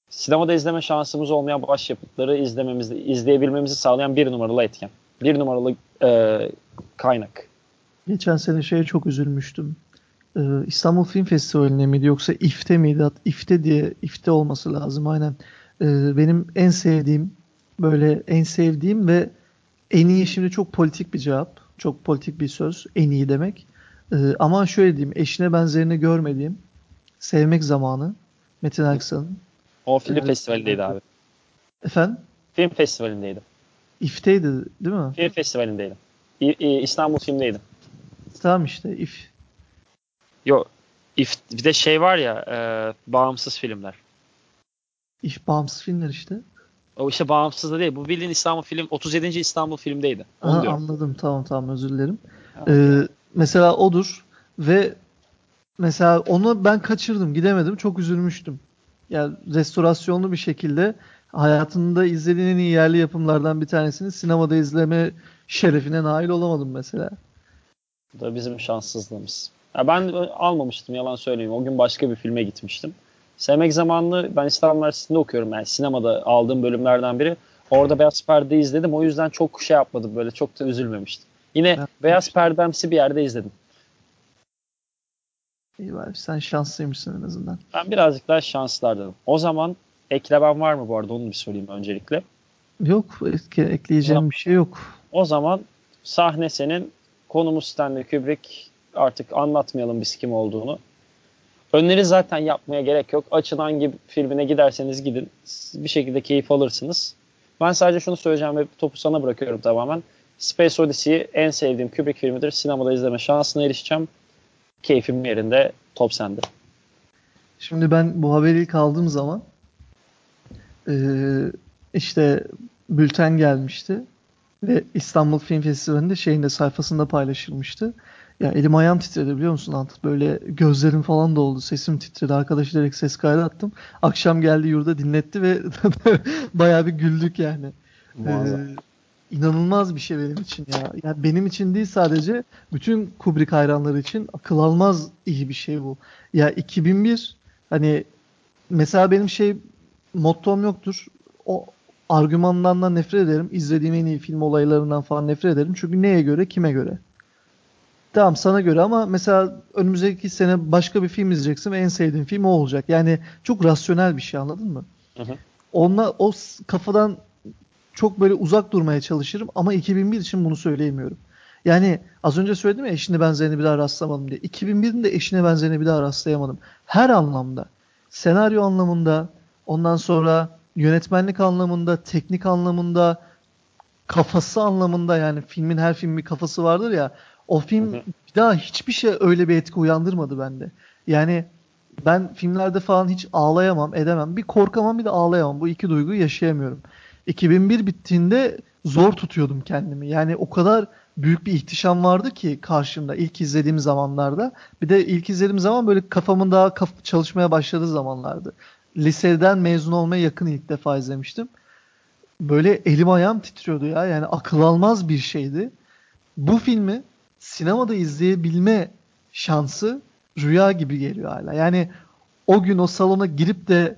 Speaker 1: sinemada izleme şansımız olmayan başyapıtları izlememizi, izleyebilmemizi sağlayan bir numaralı etken. Bir numaralı e, kaynak.
Speaker 2: Geçen sene şeye çok üzülmüştüm. Ee, İstanbul Film Festivali'ne miydi yoksa İF'te miydi? İF'te diye İF'te olması lazım aynen. Ee, benim en sevdiğim böyle en sevdiğim ve en iyi şimdi çok politik bir cevap. Çok politik bir söz. En iyi demek. Ee, ama şöyle diyeyim. Eşine benzerini görmediğim Sevmek Zamanı. Metin Aksan'ın.
Speaker 1: O film
Speaker 2: Evet.
Speaker 1: festivalindeydi abi.
Speaker 2: Efendim?
Speaker 1: Film festivalindeydi.
Speaker 2: İF'teydi değil mi?
Speaker 1: Film festivalindeydi. İ- İ- İstanbul filmdeydi.
Speaker 2: Tamam işte İF.
Speaker 1: Yo, if, bir de şey var ya e, bağımsız filmler.
Speaker 2: İF bağımsız filmler işte.
Speaker 1: O işte bağımsız da değil. Bu bildiğin İstanbul film 37. İstanbul filmdeydi. Onu
Speaker 2: Aha,
Speaker 1: diyorum.
Speaker 2: anladım tamam tamam özür dilerim.
Speaker 1: Ha.
Speaker 2: Ee, mesela odur ve mesela onu ben kaçırdım gidemedim çok üzülmüştüm. Yani restorasyonlu bir şekilde hayatında izlediğin en iyi yerli yapımlardan bir tanesini sinemada izleme şerefine nail olamadım mesela.
Speaker 1: Bu da bizim şanssızlığımız. Ya ben almamıştım yalan söyleyeyim. O gün başka bir filme gitmiştim. Sevmek zamanlı ben İstanbul Üniversitesi'nde okuyorum. Yani sinemada aldığım bölümlerden biri. Orada Beyaz Perde izledim. O yüzden çok şey yapmadım böyle. Çok da üzülmemiştim. Yine
Speaker 2: Ben-
Speaker 1: Beyaz Perdemsi bir yerde izledim.
Speaker 2: İyi bari sen şanslıymışsın en azından.
Speaker 1: Ben birazcık daha şanslardım. O zaman eklemem var mı bu arada onu bir sorayım öncelikle.
Speaker 2: Yok ek- ekleyeceğim bir şey yok.
Speaker 1: O zaman sahne senin, konumuz Stanley Kubrick. Artık anlatmayalım biz kim olduğunu. Önleri zaten yapmaya gerek yok. Açın hangi filmine giderseniz gidin. Bir şekilde keyif alırsınız. Ben sadece şunu söyleyeceğim ve topu sana bırakıyorum tamamen. Space Odyssey'i en sevdiğim Kubrick filmidir. Sinemada izleme şansına erişeceğim. Keyfim yerinde. Top sende.
Speaker 2: Şimdi ben bu haberi ilk aldığım zaman eee, işte bülten gelmişti ve İstanbul Film Festivali'nde şeyin de sayfasında paylaşılmıştı. Ya elim ayağım titredi biliyor musun Antat? Böyle gözlerim falan doldu. Sesim titredi. Arkadaş direkt ses kaydı attım. Akşam geldi yurda dinletti ve bayağı bir güldük yani. Muazzam. Ee, inanılmaz bir şey benim için ya. Yani benim için değil sadece bütün Kubrick hayranları için akıl almaz iyi bir şey bu. Ya 2001 hani mesela benim şey mottom yoktur. O argümandan da nefret ederim. İzlediğim en iyi film olaylarından falan nefret ederim. Çünkü neye göre, kime göre? Tamam sana göre ama mesela önümüzdeki sene başka bir film izleyeceksin ve en sevdiğin film o olacak. Yani çok rasyonel bir şey anladın mı? Hı hı. Onunla o kafadan çok böyle uzak durmaya çalışırım ama 2001 için bunu söyleyemiyorum. Yani az önce söyledim ya eşine benzerini bir daha rastlamadım diye. 2001'in de eşine benzerini bir daha rastlayamadım. Her anlamda. Senaryo anlamında, ondan sonra yönetmenlik anlamında, teknik anlamında, kafası anlamında yani filmin her filmin bir kafası vardır ya. O film bir daha hiçbir şey öyle bir etki uyandırmadı bende. Yani ben filmlerde falan hiç ağlayamam, edemem. Bir korkamam bir de ağlayamam. Bu iki duyguyu yaşayamıyorum. 2001 bittiğinde zor tutuyordum kendimi. Yani o kadar büyük bir ihtişam vardı ki karşımda ilk izlediğim zamanlarda. Bir de ilk izlediğim zaman böyle kafamın daha kaf çalışmaya başladığı zamanlardı. Liseden mezun olmaya yakın ilk defa izlemiştim. Böyle elim ayağım titriyordu ya. Yani akıl almaz bir şeydi. Bu filmi sinemada izleyebilme şansı rüya gibi geliyor hala. Yani o gün o salona girip de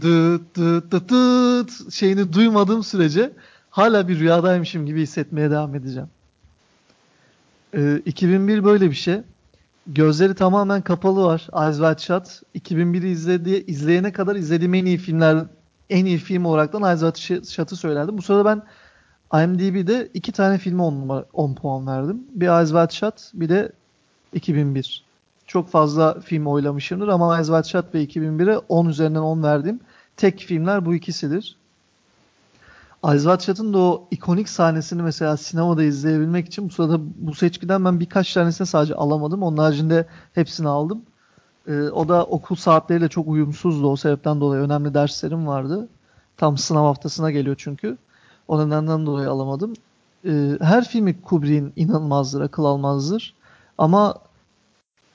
Speaker 2: dıt dıt dıt dıt şeyini duymadığım sürece hala bir rüyadaymışım gibi hissetmeye devam edeceğim. Ee, 2001 böyle bir şey. Gözleri tamamen kapalı var. Eyes Wide Shut. 2001'i izledi, izleyene kadar izlediğim en iyi filmler en iyi film olaraktan Eyes Wide Shut'ı söylerdim. Bu sırada ben IMDb'de iki tane filme 10, 10 puan verdim. Bir Eyes Wide Shut bir de 2001 çok fazla film oylamışımdır ama Eyes Wide Shut ve 2001'e 10 üzerinden 10 verdiğim tek filmler bu ikisidir. Eyes Wide Shut'ın da o ikonik sahnesini mesela sinemada izleyebilmek için bu sırada bu seçkiden ben birkaç tanesini sadece alamadım. Onun haricinde hepsini aldım. Ee, o da okul saatleriyle çok uyumsuzdu. O sebepten dolayı önemli derslerim vardı. Tam sınav haftasına geliyor çünkü. O nedenden dolayı alamadım. Ee, her filmi Kubrick'in inanılmazdır, akıl almazdır. Ama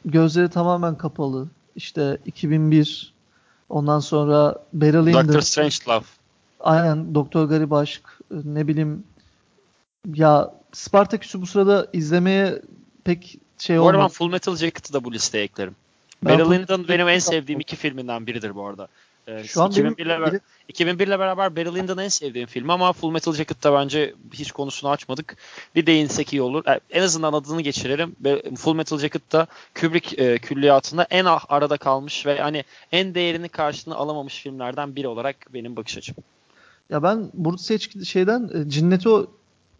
Speaker 2: gözleri tamamen kapalı. İşte 2001 ondan sonra Barry Lyndon.
Speaker 1: Doctor Strangelove.
Speaker 2: Aynen Doktor Garip Aşk ne bileyim ya Spartaküs'ü bu sırada izlemeye pek şey olmadı. Bu arada ben
Speaker 1: Full Metal Jacket'ı da bu listeye eklerim. Lyndon benim en sevdiğim iki filminden biridir bu arada. Ee, Şu an 2001 ile, benim... 2001 ile beraber Barry Lyndon'ın en sevdiğim film ama Full Metal Jacket'ta bence hiç konusunu açmadık. Bir değinsek iyi olur. En azından adını geçirelim. Full Metal Jacket'ta Kubrick e, külliyatında en ah arada kalmış ve hani en değerini karşılığını alamamış filmlerden biri olarak benim bakış açım.
Speaker 2: Ya ben burada seç şeyden e, Cinnet'i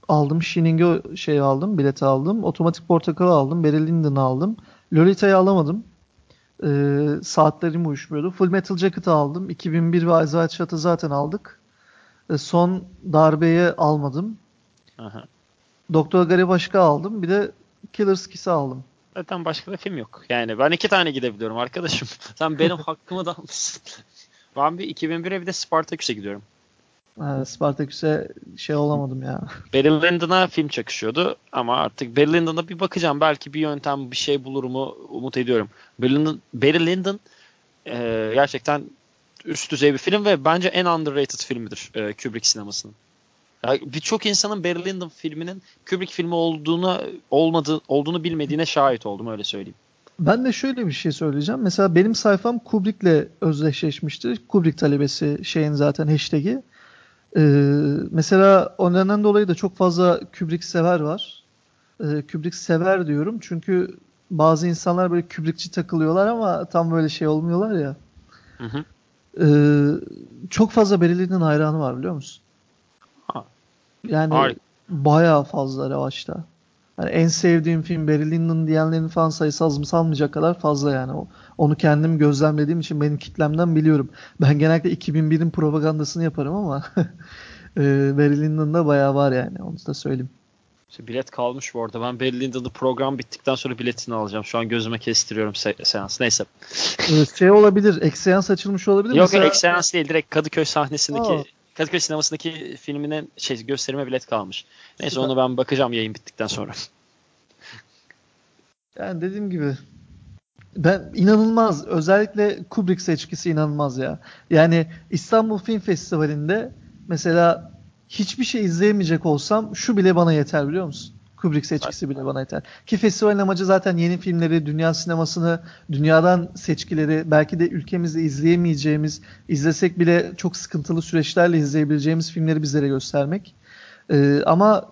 Speaker 2: aldım. Shining'i şey aldım. Bileti aldım. Otomatik Portakal'ı aldım. Barry Lyndon'ı aldım. Lolita'yı alamadım e, saatlerim uyuşmuyordu. Full Metal Jacket'ı aldım. 2001 ve Wide Shut'ı zaten aldık. E, son darbeyi almadım. Aha. Doktor Garibaşka aldım. Bir de Killer's Kiss'i aldım.
Speaker 1: Zaten başka da film yok. Yani ben iki tane gidebiliyorum arkadaşım. Sen benim hakkımı da almışsın. ben bir 2001'e bir de Spartaküs'e gidiyorum.
Speaker 2: Evet, Spartaküs'e şey olamadım ya.
Speaker 1: Barry Lyndon'a film çakışıyordu ama artık Barry Lyndon'a bir bakacağım. Belki bir yöntem bir şey bulurumu umut ediyorum. Barry Lyndon, Barry Lyndon e, gerçekten üst düzey bir film ve bence en underrated filmidir e, Kubrick sinemasının. Yani Birçok insanın Barry Lyndon filminin Kubrick filmi olduğunu olmadı, olduğunu bilmediğine şahit oldum öyle söyleyeyim.
Speaker 2: Ben de şöyle bir şey söyleyeceğim. Mesela benim sayfam Kubrick'le özdeşleşmiştir. Kubrick talebesi şeyin zaten hashtag'i. Ee, mesela ondan dolayı da çok fazla Kubrick sever var. Ee, Kubrick sever diyorum çünkü bazı insanlar böyle Kubrickçi takılıyorlar ama tam böyle şey olmuyorlar ya. Hı hı. Ee, çok fazla Berlin'in hayranı var biliyor musun? Ha. Yani Harika. bayağı fazla revaçta. Yani en sevdiğim film Barry Lyndon diyenlerin falan sayısı az mı salmayacak kadar fazla yani. O, onu kendim gözlemlediğim için benim kitlemden biliyorum. Ben genellikle 2001'in propagandasını yaparım ama e, Barry Lyndon'da bayağı var yani onu da söyleyeyim.
Speaker 1: İşte bilet kalmış bu arada. Ben Barry Lyndon'da program bittikten sonra biletini alacağım. Şu an gözüme kestiriyorum se- seans. Neyse.
Speaker 2: şey olabilir. Ek seans açılmış olabilir.
Speaker 1: Yok Mesela... ek seans değil. Direkt Kadıköy sahnesindeki Aa. Kadıköy sinemasındaki filminin şey gösterime bilet kalmış. Neyse Süper. onu ben bakacağım yayın bittikten sonra.
Speaker 2: Yani dediğim gibi ben inanılmaz özellikle Kubrick seçkisi inanılmaz ya. Yani İstanbul Film Festivali'nde mesela hiçbir şey izleyemeyecek olsam şu bile bana yeter biliyor musun? Kubrick seçkisi bile bana yeter. Ki festivalin amacı zaten yeni filmleri, dünya sinemasını, dünyadan seçkileri, belki de ülkemizde izleyemeyeceğimiz, izlesek bile çok sıkıntılı süreçlerle izleyebileceğimiz filmleri bizlere göstermek. Ee, ama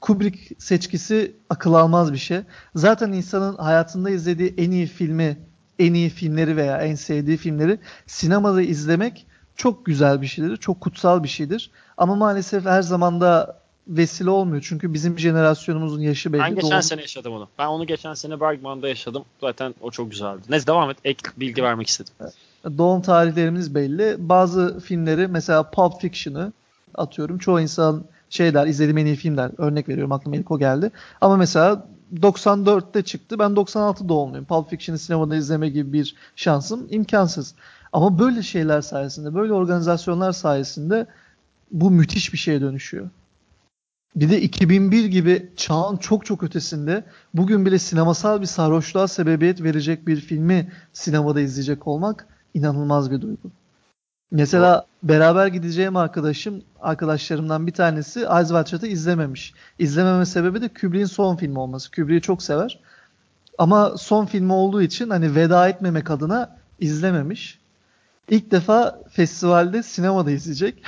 Speaker 2: Kubrick seçkisi akıl almaz bir şey. Zaten insanın hayatında izlediği en iyi filmi, en iyi filmleri veya en sevdiği filmleri sinemada izlemek çok güzel bir şeydir. Çok kutsal bir şeydir. Ama maalesef her zaman da vesile olmuyor. Çünkü bizim jenerasyonumuzun yaşı belli.
Speaker 1: Ben geçen Doğru. sene yaşadım onu. Ben onu geçen sene Bergman'da yaşadım. Zaten o çok güzeldi. Neyse devam et. Ek bilgi vermek istedim.
Speaker 2: Doğum tarihlerimiz belli. Bazı filmleri mesela Pulp Fiction'ı atıyorum. Çoğu insan şey der izlediğim en iyi film der. Örnek veriyorum aklıma ilk o geldi. Ama mesela 94'te çıktı. Ben 96 doğumluyum. Pulp Fiction'ı sinemada izleme gibi bir şansım imkansız. Ama böyle şeyler sayesinde, böyle organizasyonlar sayesinde bu müthiş bir şeye dönüşüyor. Bir de 2001 gibi çağın çok çok ötesinde bugün bile sinemasal bir sarhoşluğa sebebiyet verecek bir filmi sinemada izleyecek olmak inanılmaz bir duygu. Mesela beraber gideceğim arkadaşım, arkadaşlarımdan bir tanesi Shut'ı izlememiş. İzlememe sebebi de Kubrick'in son filmi olması. Kubrick'i çok sever. Ama son filmi olduğu için hani veda etmemek adına izlememiş. İlk defa festivalde sinemada izleyecek.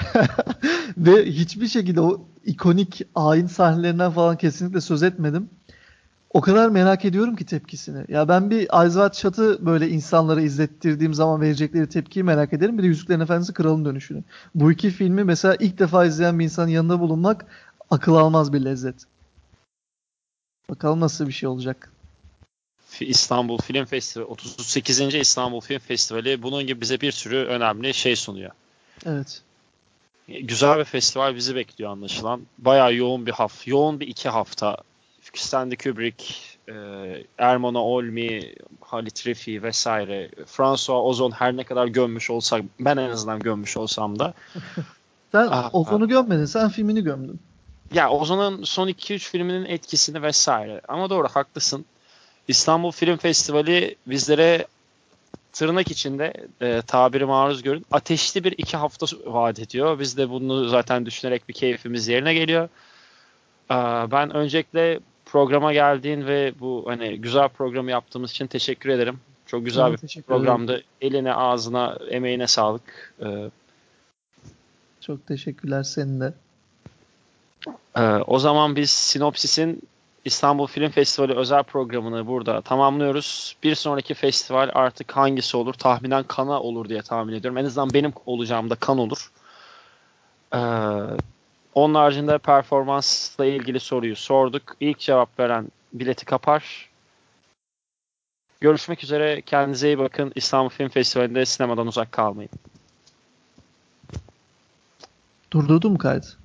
Speaker 2: Ve hiçbir şekilde o ikonik ayin sahnelerinden falan kesinlikle söz etmedim. O kadar merak ediyorum ki tepkisini. Ya ben bir Eyes Shut'ı böyle insanlara izlettirdiğim zaman verecekleri tepkiyi merak ederim. Bir de Yüzüklerin Efendisi Kral'ın dönüşünü. Bu iki filmi mesela ilk defa izleyen bir insanın yanında bulunmak akıl almaz bir lezzet. Bakalım nasıl bir şey olacak.
Speaker 1: İstanbul Film Festivali 38. İstanbul Film Festivali bunun gibi bize bir sürü önemli şey sunuyor.
Speaker 2: Evet.
Speaker 1: Güzel bir festival bizi bekliyor anlaşılan. Bayağı yoğun bir hafta, yoğun bir iki hafta. Stanley Kubrick, e, Ermona Olmi, Halit Refi vesaire. François Ozon her ne kadar gömmüş olsak, ben en azından gömmüş olsam da.
Speaker 2: sen ah, Ozon'u ah. gömmedin, sen filmini gömdün.
Speaker 1: Ya Ozon'un son 2-3 filminin etkisini vesaire. Ama doğru haklısın. İstanbul Film Festivali bizlere tırnak içinde e, tabiri maruz görün ateşli bir iki hafta vaat ediyor. Biz de bunu zaten düşünerek bir keyfimiz yerine geliyor. E, ben öncelikle programa geldiğin ve bu hani güzel programı yaptığımız için teşekkür ederim. Çok güzel evet, bir programdı. Eline, ağzına, emeğine sağlık. E,
Speaker 2: Çok teşekkürler senin de.
Speaker 1: E, o zaman biz Sinopsis'in İstanbul Film Festivali özel programını burada tamamlıyoruz. Bir sonraki festival artık hangisi olur? Tahminen Kana olur diye tahmin ediyorum. En azından benim olacağım da Kan olur. Ee, onun haricinde performansla ilgili soruyu sorduk. İlk cevap veren bileti kapar. Görüşmek üzere. Kendinize iyi bakın. İstanbul Film Festivali'nde sinemadan uzak kalmayın.
Speaker 2: Durdurdun mu kaydı?